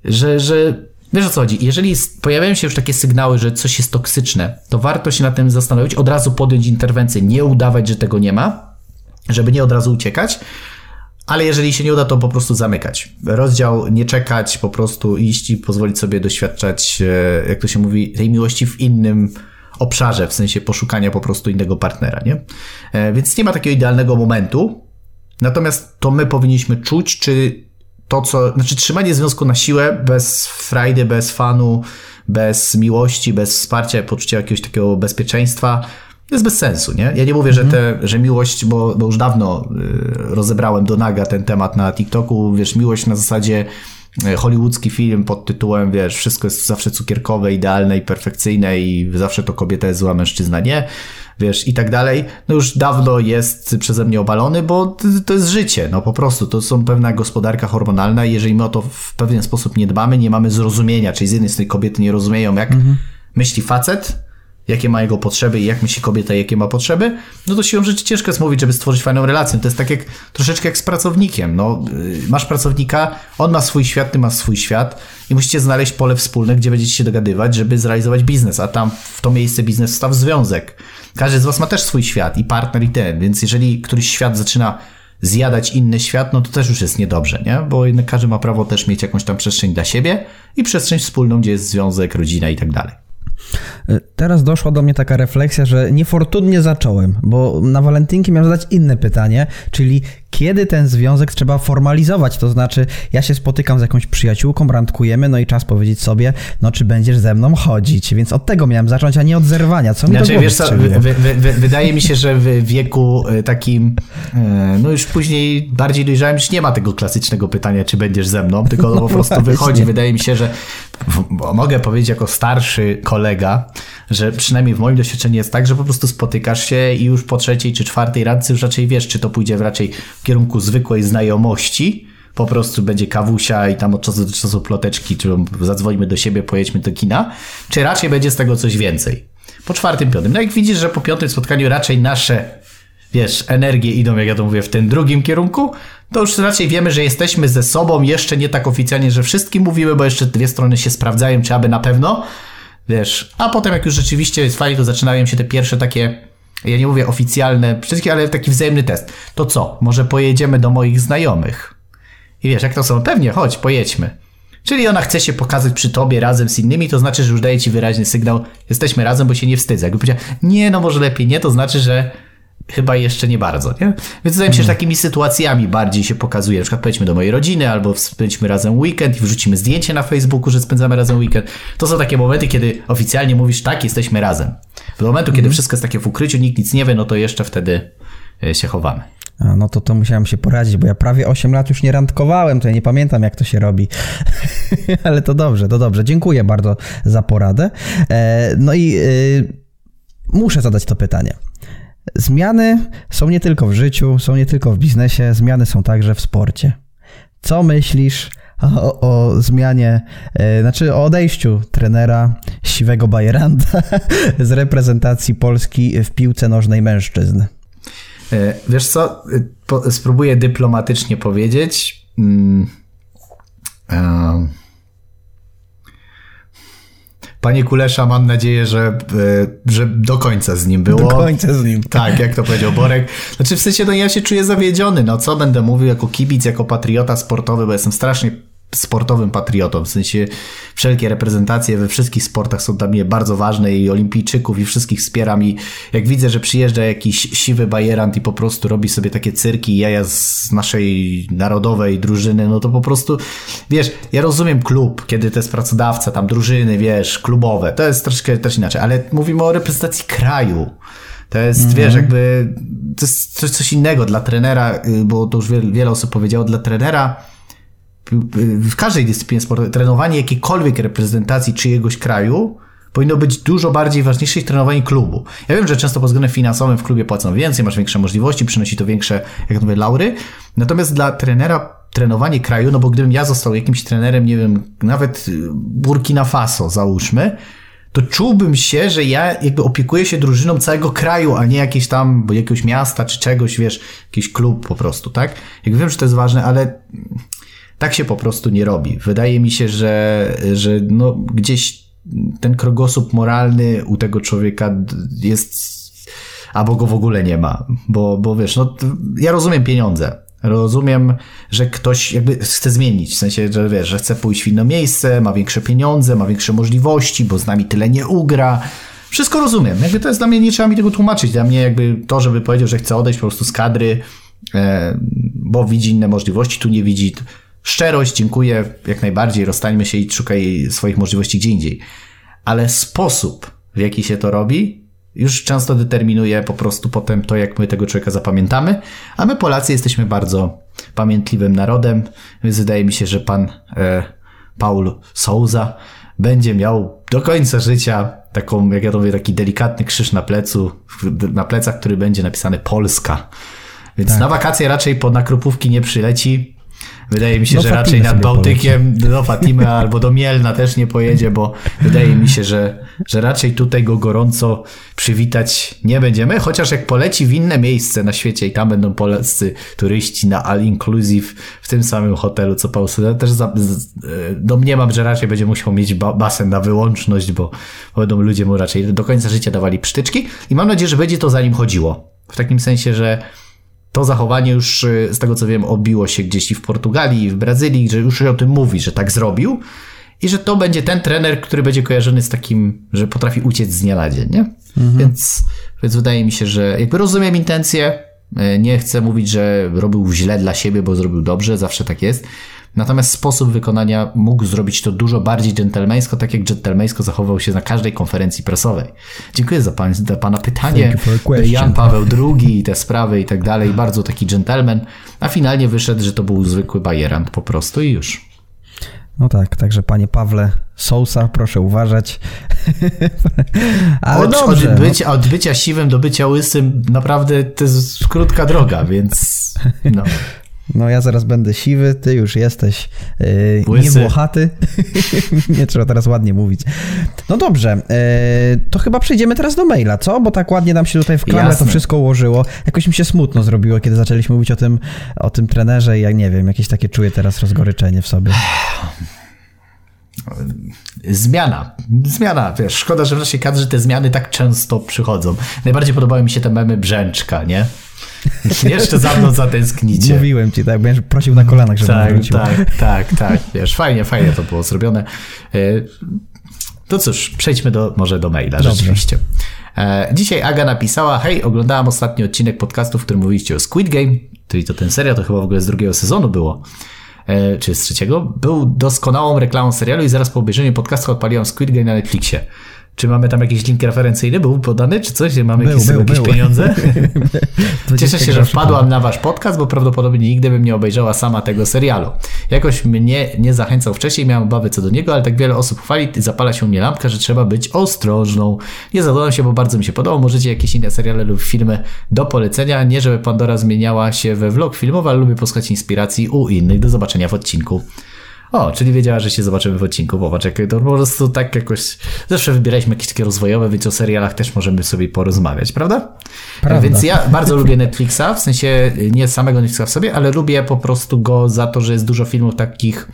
że, że wiesz o co chodzi, jeżeli pojawiają się już takie sygnały, że coś jest toksyczne, to warto się na tym zastanowić, od razu podjąć interwencję, nie udawać, że tego nie ma, żeby nie od razu uciekać, ale jeżeli się nie uda, to po prostu zamykać. Rozdział nie czekać, po prostu iść i pozwolić sobie doświadczać, e, jak to się mówi, tej miłości w innym obszarze, w sensie poszukania po prostu innego partnera, nie? E, więc nie ma takiego idealnego momentu, natomiast to my powinniśmy czuć, czy to, co, znaczy trzymanie związku na siłę, bez frajdy, bez fanu, bez miłości, bez wsparcia, poczucia jakiegoś takiego bezpieczeństwa, jest bez sensu, nie? Ja nie mówię, że, te, że miłość, bo, bo już dawno y, rozebrałem do naga ten temat na TikToku, wiesz, miłość na zasadzie y, hollywoodzki film pod tytułem, wiesz, wszystko jest zawsze cukierkowe, idealne i perfekcyjne i zawsze to kobieta jest zła, mężczyzna nie, wiesz, i tak dalej, no już dawno jest przeze mnie obalony, bo to jest życie, no po prostu, to są pewna gospodarka hormonalna i jeżeli my o to w pewien sposób nie dbamy, nie mamy zrozumienia, czyli z jednej strony kobiety nie rozumieją, jak mhm. myśli facet, jakie ma jego potrzeby i jak myśli kobieta, jakie ma potrzeby, no to siłą rzeczy ciężko jest mówić, żeby stworzyć fajną relację. To jest tak jak troszeczkę jak z pracownikiem. No, y, masz pracownika, on ma swój świat, ty masz swój świat i musicie znaleźć pole wspólne, gdzie będziecie się dogadywać, żeby zrealizować biznes, a tam w to miejsce biznes wstał związek. Każdy z was ma też swój świat i partner i ten, więc jeżeli któryś świat zaczyna zjadać inny świat, no to też już jest niedobrze, nie? Bo każdy ma prawo też mieć jakąś tam przestrzeń dla siebie i przestrzeń wspólną, gdzie jest związek, rodzina i tak dalej. E, teraz doszła do mnie taka refleksja, że niefortunnie zacząłem, bo na walentynki miałem zadać inne pytanie, czyli kiedy ten związek trzeba formalizować. To znaczy, ja się spotykam z jakąś przyjaciółką, randkujemy, no i czas powiedzieć sobie, no czy będziesz ze mną chodzić. Więc od tego miałem zacząć, a nie od zerwania. Co mi znaczy, wiesz co, wy, wy, wy, wydaje mi się, że w wieku e, takim, e, no już później bardziej dojrzałem, już nie ma tego klasycznego pytania, czy będziesz ze mną, tylko no, po prostu wychodzi. Wydaje mi się, że mogę powiedzieć jako starszy kolega, że przynajmniej w moim doświadczeniu jest tak, że po prostu spotykasz się i już po trzeciej czy czwartej randce już raczej wiesz, czy to pójdzie raczej w kierunku zwykłej znajomości, po prostu będzie kawusia i tam od czasu do czasu ploteczki, czy zadzwonimy do siebie, pojedźmy do kina, czy raczej będzie z tego coś więcej. Po czwartym, piątym. No jak widzisz, że po piątym spotkaniu raczej nasze, wiesz, energie idą, jak ja to mówię, w tym drugim kierunku, to już raczej wiemy, że jesteśmy ze sobą, jeszcze nie tak oficjalnie, że wszystkim mówimy, bo jeszcze dwie strony się sprawdzają, czy aby na pewno, wiesz, a potem jak już rzeczywiście fajnie, to zaczynają się te pierwsze takie, ja nie mówię oficjalne wszystkie, ale taki wzajemny test. To co, może pojedziemy do moich znajomych? I wiesz, jak to są? Pewnie, chodź, pojedźmy. Czyli ona chce się pokazać przy tobie razem z innymi, to znaczy, że już daje ci wyraźny sygnał, jesteśmy razem, bo się nie wstydzę. Jakby powiedziała, nie, no może lepiej nie, to znaczy, że chyba jeszcze nie bardzo, nie? Więc wydaje mi się, że takimi sytuacjami bardziej się pokazuje. Na przykład pojedźmy do mojej rodziny, albo spędźmy razem weekend i wrzucimy zdjęcie na Facebooku, że spędzamy razem weekend. To są takie momenty, kiedy oficjalnie mówisz, tak, jesteśmy razem. Do momentu, kiedy mhm. wszystko jest takie w ukryciu, nikt nic nie wie, no to jeszcze wtedy e, się chowamy. A, no to to musiałem się poradzić, bo ja prawie 8 lat już nie randkowałem, to ja nie pamiętam, jak to się robi. Ale to dobrze, to dobrze. Dziękuję bardzo za poradę. E, no i y, muszę zadać to pytanie. Zmiany są nie tylko w życiu, są nie tylko w biznesie, zmiany są także w sporcie. Co myślisz o, o zmianie, e, znaczy o odejściu trenera siwego Bajeranda z reprezentacji Polski w piłce nożnej mężczyzn? E, wiesz co, e, spróbuję dyplomatycznie powiedzieć. Mm, Panie Kulesza, mam nadzieję, że, e, że do końca z nim było. Do końca z nim. Tak, jak to powiedział Borek. Znaczy w sensie, no ja się czuję zawiedziony, no co będę mówił jako kibic, jako patriota sportowy, bo jestem strasznie sportowym patriotą, w sensie wszelkie reprezentacje we wszystkich sportach są dla mnie bardzo ważne i olimpijczyków i wszystkich wspieram i jak widzę, że przyjeżdża jakiś siwy bajerant i po prostu robi sobie takie cyrki jaja z naszej narodowej drużyny, no to po prostu, wiesz, ja rozumiem klub, kiedy to jest pracodawca, tam drużyny, wiesz, klubowe, to jest troszkę też inaczej, ale mówimy o reprezentacji kraju. To jest, mm -hmm. wiesz, jakby to jest coś, coś innego dla trenera, y, bo to już wiele, wiele osób powiedziało, dla trenera w każdej dyscyplinie sportowej, trenowanie jakiejkolwiek reprezentacji czyjegoś kraju powinno być dużo bardziej ważniejsze niż trenowanie klubu. Ja wiem, że często pod względem finansowym w klubie płacą więcej, masz większe możliwości, przynosi to większe, jak mówię, laury. Natomiast dla trenera trenowanie kraju, no bo gdybym ja został jakimś trenerem, nie wiem, nawet Burkina Faso załóżmy, to czułbym się, że ja jakby opiekuję się drużyną całego kraju, a nie jakieś tam, jakiegoś miasta czy czegoś, wiesz, jakiś klub po prostu, tak? Jak wiem, że to jest ważne, ale tak się po prostu nie robi. Wydaje mi się, że, że no gdzieś ten krogosłup moralny u tego człowieka jest, albo go w ogóle nie ma. Bo, bo wiesz, no ja rozumiem pieniądze. Rozumiem, że ktoś jakby chce zmienić, w sensie, że wiesz, że chce pójść w inne miejsce, ma większe pieniądze, ma większe możliwości, bo z nami tyle nie ugra, wszystko rozumiem. Jakby to jest dla mnie, nie trzeba mi tego tłumaczyć. Dla mnie jakby to, żeby powiedział, że chce odejść po prostu z kadry, e, bo widzi inne możliwości, tu nie widzi. Szczerość, dziękuję, jak najbardziej, rozstańmy się i szukaj swoich możliwości gdzie indziej. Ale sposób, w jaki się to robi, już często determinuje po prostu potem to, jak my tego człowieka zapamiętamy, a my Polacy jesteśmy bardzo pamiętliwym narodem, więc wydaje mi się, że pan e, Paul Souza będzie miał do końca życia taką, jak ja to mówię, taki delikatny krzyż na plecu, na plecach, który będzie napisany Polska. Więc tak. na wakacje raczej po nakrupówki nie przyleci, Wydaje mi się, że raczej nad Bałtykiem poleci. do Fatimy albo do Mielna też nie pojedzie, bo wydaje mi się, że, że raczej tutaj go gorąco przywitać nie będziemy, chociaż jak poleci w inne miejsce na świecie i tam będą polscy turyści na all inclusive w tym samym hotelu co Paul też za, z, domniemam, że raczej będzie musiał mieć ba basen na wyłączność, bo będą ludzie mu raczej do końca życia dawali psztyczki i mam nadzieję, że będzie to za nim chodziło. W takim sensie, że to zachowanie już, y, z tego co wiem, obiło się gdzieś i w Portugalii, i w Brazylii, że już o tym mówi, że tak zrobił i że to będzie ten trener, który będzie kojarzony z takim, że potrafi uciec z dnia na dzień, nie? Mhm. Więc, więc wydaje mi się, że jakby rozumiem intencje, y, nie chcę mówić, że robił źle dla siebie, bo zrobił dobrze, zawsze tak jest, Natomiast sposób wykonania mógł zrobić to dużo bardziej dżentelmeńsko, tak jak dżentelmeńsko zachował się na każdej konferencji prasowej. Dziękuję za, pan, za Pana pytanie. Jan Paweł II i te sprawy i tak dalej. Bardzo taki dżentelmen. A finalnie wyszedł, że to był zwykły bajerant po prostu i już. No tak, także panie Pawle Sousa, proszę uważać. Ale od, dobrze, od, bycia, no. od bycia siwym do bycia łysym naprawdę to jest krótka droga, więc no. No ja zaraz będę siwy, ty już jesteś yy, niewłochaty. nie trzeba teraz ładnie mówić. No dobrze, yy, to chyba przejdziemy teraz do maila, co? Bo tak ładnie nam się tutaj w klamę to wszystko ułożyło. Jakoś mi się smutno zrobiło, kiedy zaczęliśmy mówić o tym, o tym trenerze i ja nie wiem, jakieś takie czuję teraz rozgoryczenie w sobie. Zmiana. Zmiana, wiesz, szkoda, że w naszej kadrze te zmiany tak często przychodzą. Najbardziej podobały mi się te memy Brzęczka, nie? Jeszcze za mną zatęsknicie. Mówiłem ci, tak, będziesz prosił na kolanach, żeby tak, wrócił. Tak, tak, tak, wiesz, fajnie, fajnie to było zrobione. E, to cóż, przejdźmy do, może do maila, Dobrze. rzeczywiście. E, dzisiaj Aga napisała, hej, oglądałam ostatni odcinek podcastu, w którym mówiliście o Squid Game, czyli to ten serial, to chyba w ogóle z drugiego sezonu było e, czy z trzeciego, był doskonałą reklamą serialu i zaraz po obejrzeniu podcastu odpaliłam Squid Game na Netflixie. Czy mamy tam jakiś link referencyjny? Był podany, czy coś? Mamy był, jakieś, był, jakieś był. pieniądze? Cieszę się, że wpadłam na wasz podcast, bo prawdopodobnie nigdy bym nie obejrzała sama tego serialu. Jakoś mnie nie zachęcał wcześniej, miałem obawy co do niego, ale tak wiele osób chwali, zapala się u mnie lampka, że trzeba być ostrożną. Nie zadowolę się, bo bardzo mi się podobał. Możecie jakieś inne seriale lub filmy do polecenia. Nie, żeby Pandora zmieniała się we vlog filmowy, ale lubię posłuchać inspiracji u innych. Do zobaczenia w odcinku. O, czyli wiedziała, że się zobaczymy w odcinku. Popatrz, jak to po prostu tak jakoś... Zawsze wybieraliśmy jakieś takie rozwojowe, więc o serialach też możemy sobie porozmawiać, prawda? prawda? Więc ja bardzo lubię Netflixa, w sensie nie samego Netflixa w sobie, ale lubię po prostu go za to, że jest dużo filmów takich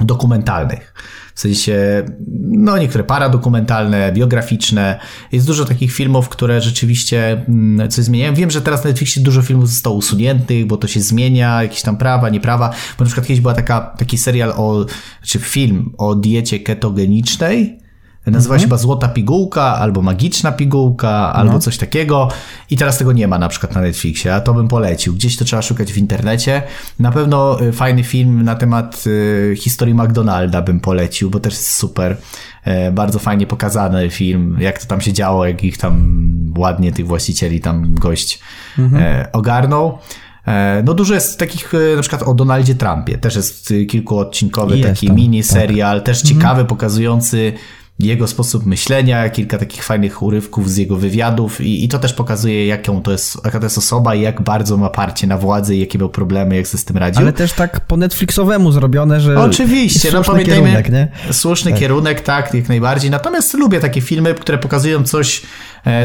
dokumentalnych. W sensie, no niektóre paradokumentalne, biograficzne. Jest dużo takich filmów, które rzeczywiście mm, coś zmieniają. Wiem, że teraz na Netflixie dużo filmów zostało usuniętych, bo to się zmienia, jakieś tam prawa, nieprawa. Bo na przykład kiedyś była taka, taki serial o, czy film o diecie ketogenicznej, Nazywa mhm. się chyba Złota Pigułka, albo Magiczna Pigułka, albo no. coś takiego. I teraz tego nie ma na przykład na Netflixie, a to bym polecił. Gdzieś to trzeba szukać w internecie. Na pewno y, fajny film na temat y, historii McDonalda bym polecił, bo też jest super. E, bardzo fajnie pokazany film, jak to tam się działo, jak ich tam ładnie tych właścicieli tam gość mhm. E, ogarnął. E, no dużo jest takich, na przykład o Donaldzie Trumpie, też jest kilkuodcinkowy jest taki tam, mini tak. serial, tak. też mhm. ciekawy, pokazujący jego sposób myślenia, kilka takich fajnych urywków z jego wywiadów i, i to też pokazuje, jaką to jest, jaka to jest osoba i jak bardzo ma parcie na władzy i jakie miał problemy, jak sobie z tym radził. Ale też tak po Netflixowemu zrobione, że Oczywiście, no pamiętajmy, kierunek, nie? słuszny tak. kierunek, tak, jak najbardziej. Natomiast lubię takie filmy, które pokazują coś,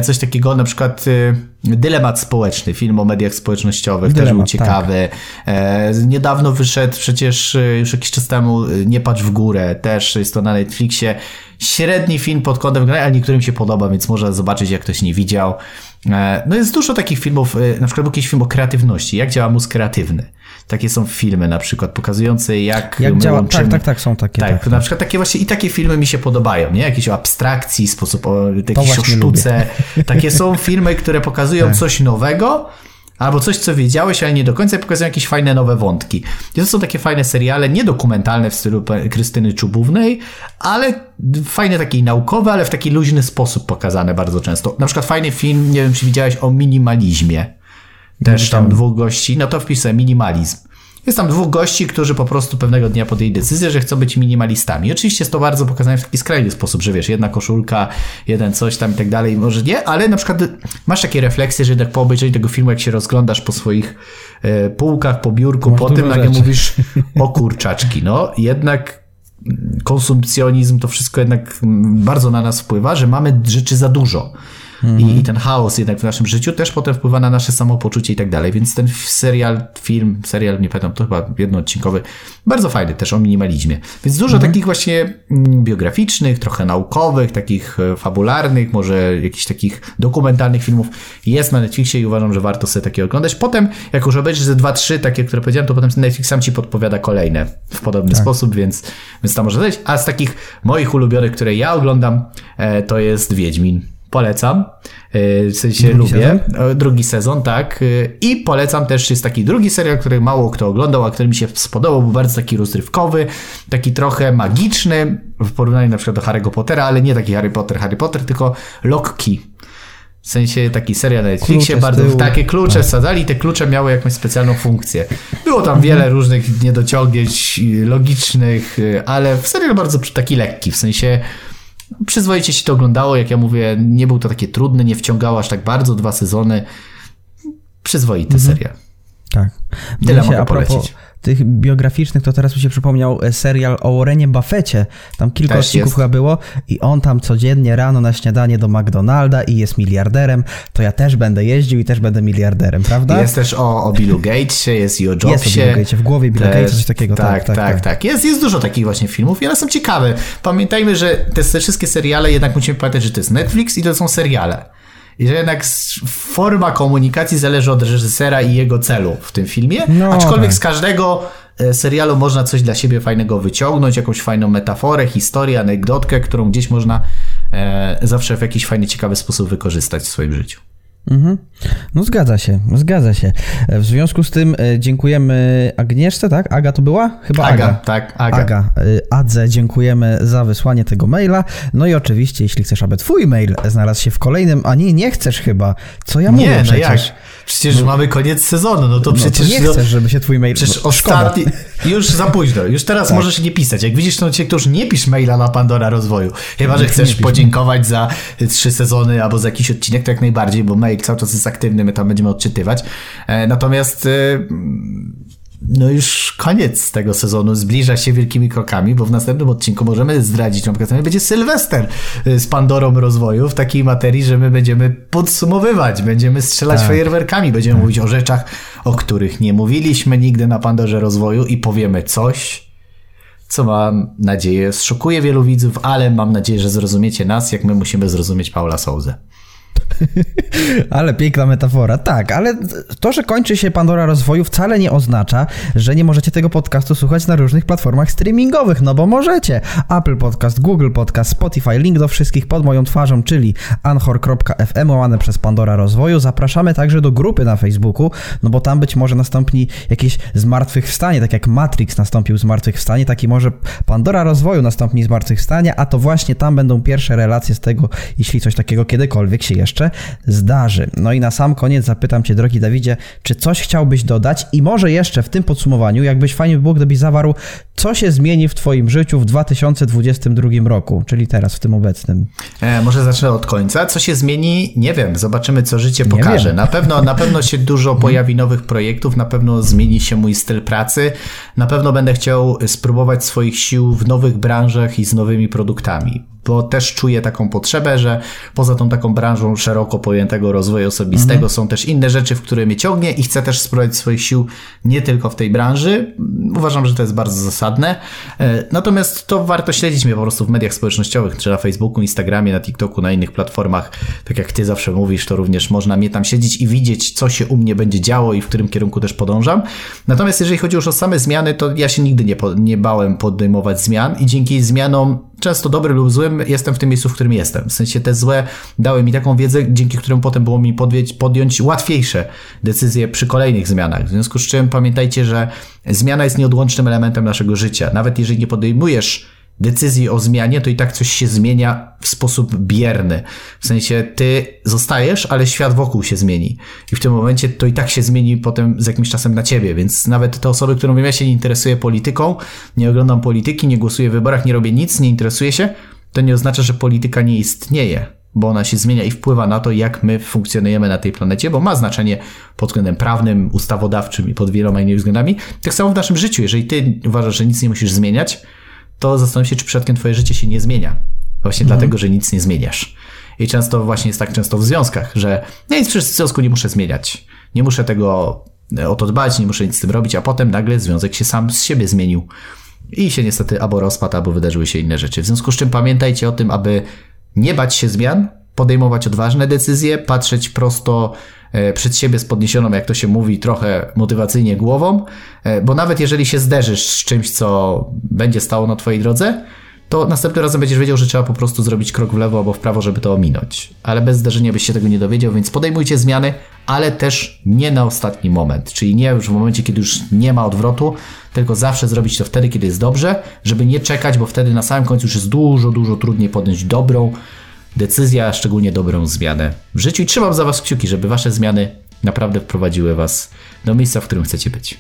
coś takiego, na przykład e, Dylemat społeczny, film o mediach społecznościowych, Dylemat, też był ciekawy. Tak. Niedawno wyszedł przecież już jakiś czas temu Nie patrz w górę, też jest to na Netflixie średni film pod kątem gry, ale niektórym się podoba, więc można zobaczyć, jak ktoś nie widział. E, no jest dużo takich filmów, e, na przykład był jakiś film o kreatywności, jak działa mózg kreatywny. Takie są filmy na przykład pokazujące jak... Jak działa, tak, łączymy... tak, tak, tak, są takie. Tak, tak, na tak. przykład takie właśnie i takie filmy mi się podobają, nie? Jakieś o abstrakcji, sposób o, jakieś o sztuce. Lubię. Takie są filmy, które pokazują tak. coś nowego, albo coś, co wiedziałeś, ale nie do końca pokazują jakieś fajne nowe wątki. I to są takie fajne seriale, niedokumentalne w stylu Krystyny Czubównej, ale fajne takie naukowe, ale w taki luźny sposób pokazane bardzo często. Na przykład fajny film, nie wiem czy widziałeś, o minimalizmie. Też tam dwóch gości, no to wpisałem minimalizm. Jest tam dwóch gości, którzy po prostu pewnego dnia podjęli decyzję, że chcą być minimalistami. Oczywiście jest to bardzo pokazane w taki skrajny sposób, że wiesz, jedna koszulka, jeden coś tam i tak dalej, może nie, ale na przykład masz takie refleksje, że jednak po obejrzeniu tego filmu, jak się rozglądasz po swoich e, półkach, po biurku, masz po tym nagle mówisz o kurczaczki, no jednak konsumpcjonizm, to wszystko jednak bardzo na nas wpływa, że mamy rzeczy za dużo. I, I, ten chaos jednak w naszym życiu też potem wpływa na nasze samopoczucie i tak dalej. Więc ten serial, film, serial, nie pamiętam, to chyba jednoodcinkowy, bardzo fajny też o minimalizmie. Więc dużo mhm. takich właśnie mm, biograficznych, trochę naukowych, takich e, fabularnych, może jakichś takich dokumentalnych filmów jest na Netflixie i uważam, że warto sobie takie oglądać. Potem, jak już obejrzysz ze dwa, trzy takie, które powiedziałem, to potem Netflix sam ci podpowiada kolejne w podobny tak. sposób, więc, więc tam może dać. A z takich moich ulubionych, które ja oglądam, e, to jest Wiedźmin. Polecam. E, w sensie drugi lubię. Sezon? Drugi sezon, tak. E, I polecam też, jest taki drugi serial, który mało kto oglądał, a który mi się spodobał, był bardzo taki rozrywkowy, taki trochę magiczny, w porównaniu na przykład do Harry'ego Pottera, ale nie taki Harry Potter, Harry Potter, tylko Lock Key. W sensie taki serial na Netflixie, bardzo w takie klucze tak. wsadzali te klucze miały jakąś specjalną funkcję. Było tam wiele różnych niedociągnięć logicznych, e, ale serial bardzo taki lekki, w sensie przyzwoicie się to oglądało, jak ja mówię, nie był to takie trudne, nie wciągało aż tak bardzo, dwa sezony. Przyzwoity mhm. serial. Tak. Tyle mogę polecić tych biograficznych, to teraz mi się przypomniał e, serial o Warrenie Buffecie. Tam kilka Też odcinków jest. chyba było i on tam codziennie rano na śniadanie do McDonalda i jest miliarderem, to ja też będę jeździł i też będę miliarderem, prawda? Jest też o, o Billu Gatesie, jest i o Jobsie. Jest o Billu Gatesie, w głowie Billa Gatesa, coś takiego. Tak tak, tak, tak, tak, tak. Jest, jest dużo takich właśnie filmów i one są ciekawe. Pamiętajmy, że te, te wszystkie seriale jednak musimy pamiętać, że to jest Netflix i to są seriale. I że jednak forma komunikacji zależy od reżysera i jego celu w tym filmie. No, aczkolwiek tak. z każdego e, serialu można coś dla siebie fajnego wyciągnąć, jakąś fajną metaforę, historię, anegdotkę, którą gdzieś można e, zawsze w jakiś fajny, ciekawy sposób wykorzystać w swoim życiu. Mhm. No zgadza się, zgadza się. W związku z tym e, dziękujemy Agnieszce, tak? Aga to była? Chyba Aga. Aga. tak, Aga. Aga. E, Adze dziękujemy za wysłanie tego maila. No i oczywiście, jeśli chcesz, aby twój mail znalazł się w kolejnym, a nie, nie chcesz chyba. Co ja mówię nie, no przecież? Jak? Przecież no, mamy koniec sezonu, no to no przecież... To nie chcesz, żeby się twój mail... Przecież no, ostatni... Już za późno, już teraz tak. możesz nie pisać. Jak widzisz to cię, już nie pisz maila na Pandora Rozwoju. Chyba, że chcesz podziękować za trzy sezony albo za jakiś odcinek, to jak najbardziej, bo mail cały czas jest aktywny, my tam będziemy odczytywać. E, natomiast e, no już koniec tego sezonu zbliża się wielkimi krokami, bo w następnym odcinku możemy zdradzić, na przykład będzie Sylwester y, z Pandorą rozwoju w takiej materii, że my będziemy podsumowywać, będziemy strzelać tak. fajerwerkami, będziemy tak. mówić o rzeczach, o których nie mówiliśmy nigdy na Pandorze rozwoju i powiemy coś, co mam nadzieję zszokuje wielu widzów, ale mam nadzieję, że zrozumiecie nas, jak my musimy zrozumieć Paula Souzę. ale piękna metafora. Tak, ale to, że kończy się Pandora rozwoju wcale nie oznacza, że nie możecie tego podcastu słuchać na różnych platformach streamingowych, no bo możecie. Apple Podcast, Google Podcast, Spotify, link do wszystkich pod moją twarzą, czyli anchor.fm łamane przez Pandora rozwoju. Zapraszamy także do grupy na Facebooku, no bo tam być może nastąpi jakieś zmartwychwstanie, tak jak Matrix nastąpił zmartwychwstanie, taki może Pandora rozwoju nastąpi zmartwychwstanie, a to właśnie tam będą pierwsze relacje z tego, jeśli coś takiego kiedykolwiek się jeszcze jeszcze zdarzy. No i na sam koniec zapytam Cię, drogi Dawidzie, czy coś chciałbyś dodać i może jeszcze w tym podsumowaniu, jakbyś fajnie by było, gdybyś zawarł, co się zmieni w Twoim życiu w 2022 roku, czyli teraz, w tym obecnym. E, może zacznę od końca. Co się zmieni? Nie wiem, zobaczymy, co życie Nie pokaże. Wiem. Na pewno, na pewno się dużo mhm. pojawi nowych projektów, na pewno zmieni się mój styl pracy, na pewno będę chciał spróbować swoich sił w nowych branżach i z nowymi produktami bo też czuję taką potrzebę, że poza tą taką branżą szeroko pojętego rozwoju osobistego mhm. są też inne rzeczy, w które mnie ciągnie i chcę też spróbować swoich sił nie tylko w tej branży. Uważam, że to jest bardzo zasadne. E, natomiast to warto śledzić mnie po prostu w mediach społecznościowych, czy na Facebooku, Instagramie, na TikToku, na innych platformach. Tak jak ty zawsze mówisz, to również można mnie tam siedzieć i widzieć, co się u mnie będzie działo i w którym kierunku też podążam. Natomiast jeżeli chodzi już o same zmiany, to ja się nigdy nie, nie bałem podejmować zmian i dzięki zmianom często dobry lub złym, jestem w tym miejscu, w którym jestem. W sensie te złe dały mi taką wiedzę, dzięki któremu potem było mi podjąć, podjąć łatwiejsze decyzje przy kolejnych zmianach. W związku z czym pamiętajcie, że zmiana jest nieodłącznym elementem naszego życia. Nawet jeżeli nie podejmujesz decyzji o zmianie, to i tak coś się zmienia w sposób bierny. W sensie ty zostajesz, ale świat wokół się zmieni. I w tym momencie to i tak się zmieni potem z jakimś czasem na ciebie, więc nawet te osoby, które mówią, ja się nie interesuję polityką, nie oglądam polityki, nie głosuję w wyborach, nie robię nic, nie interesuję się, to nie oznacza, że polityka nie istnieje, bo ona się zmienia i wpływa na to, jak my funkcjonujemy na tej planecie, bo ma znaczenie pod względem prawnym, ustawodawczym i pod wieloma innymi względami. Tak samo w naszym życiu. Jeżeli ty uważasz, że nic nie musisz zmieniać, to zastanów się, czy przypadkiem twoje życie się nie zmienia. Właśnie mhm. dlatego, że nic nie zmieniasz. I często właśnie jest tak często w związkach, że ja nic w związku nie muszę zmieniać. Nie muszę tego e, o to dbać, nie muszę nic z tym robić, a potem nagle związek się sam z siebie zmienił. I się niestety albo rozpadł, albo wydarzyły się inne rzeczy. W związku z czym pamiętajcie o tym, aby nie bać się zmian, podejmować odważne decyzje, patrzeć prosto przed siebie z podniesioną, jak to się mówi, trochę motywacyjnie głową, e, bo nawet jeżeli się zderzysz z czymś, co będzie stało na Twojej drodze, to następnym razem będziesz wiedział, że trzeba po prostu zrobić krok w lewo albo w prawo, żeby to ominąć. Ale bez zdarzenia byś się tego nie dowiedział, więc podejmujcie zmiany, ale też nie na ostatni moment. Czyli nie już w momencie, kiedy już nie ma odwrotu, tylko zawsze zrobić to wtedy, kiedy jest dobrze, żeby nie czekać, bo wtedy na samym końcu już jest dużo, dużo trudniej podjąć dobrą decyzję, a szczególnie dobrą zmianę w życiu. I trzymam za Was kciuki, żeby Wasze zmiany naprawdę wprowadziły Was do miejsca, w którym chcecie być.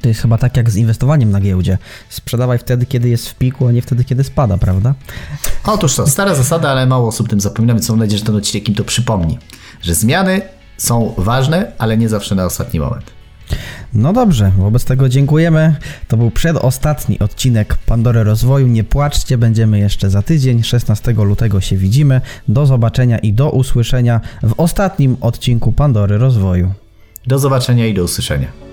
To jest chyba tak jak z inwestowaniem na giełdzie. Sprzedawaj wtedy, kiedy jest w piku, a nie wtedy, kiedy spada, prawda? Otóż to, stara zasada, ale mało osób tym zapomina, więc mam nadzieję, że ten odcinek im to przypomni. Że zmiany są ważne, ale nie zawsze na ostatni moment. No dobrze, wobec tego dziękujemy. To był przedostatni odcinek Pandory Rozwoju. Nie płaczcie, będziemy jeszcze za tydzień. 16 lutego się widzimy. Do zobaczenia i do usłyszenia w ostatnim odcinku Pandory Rozwoju. Do zobaczenia i do usłyszenia.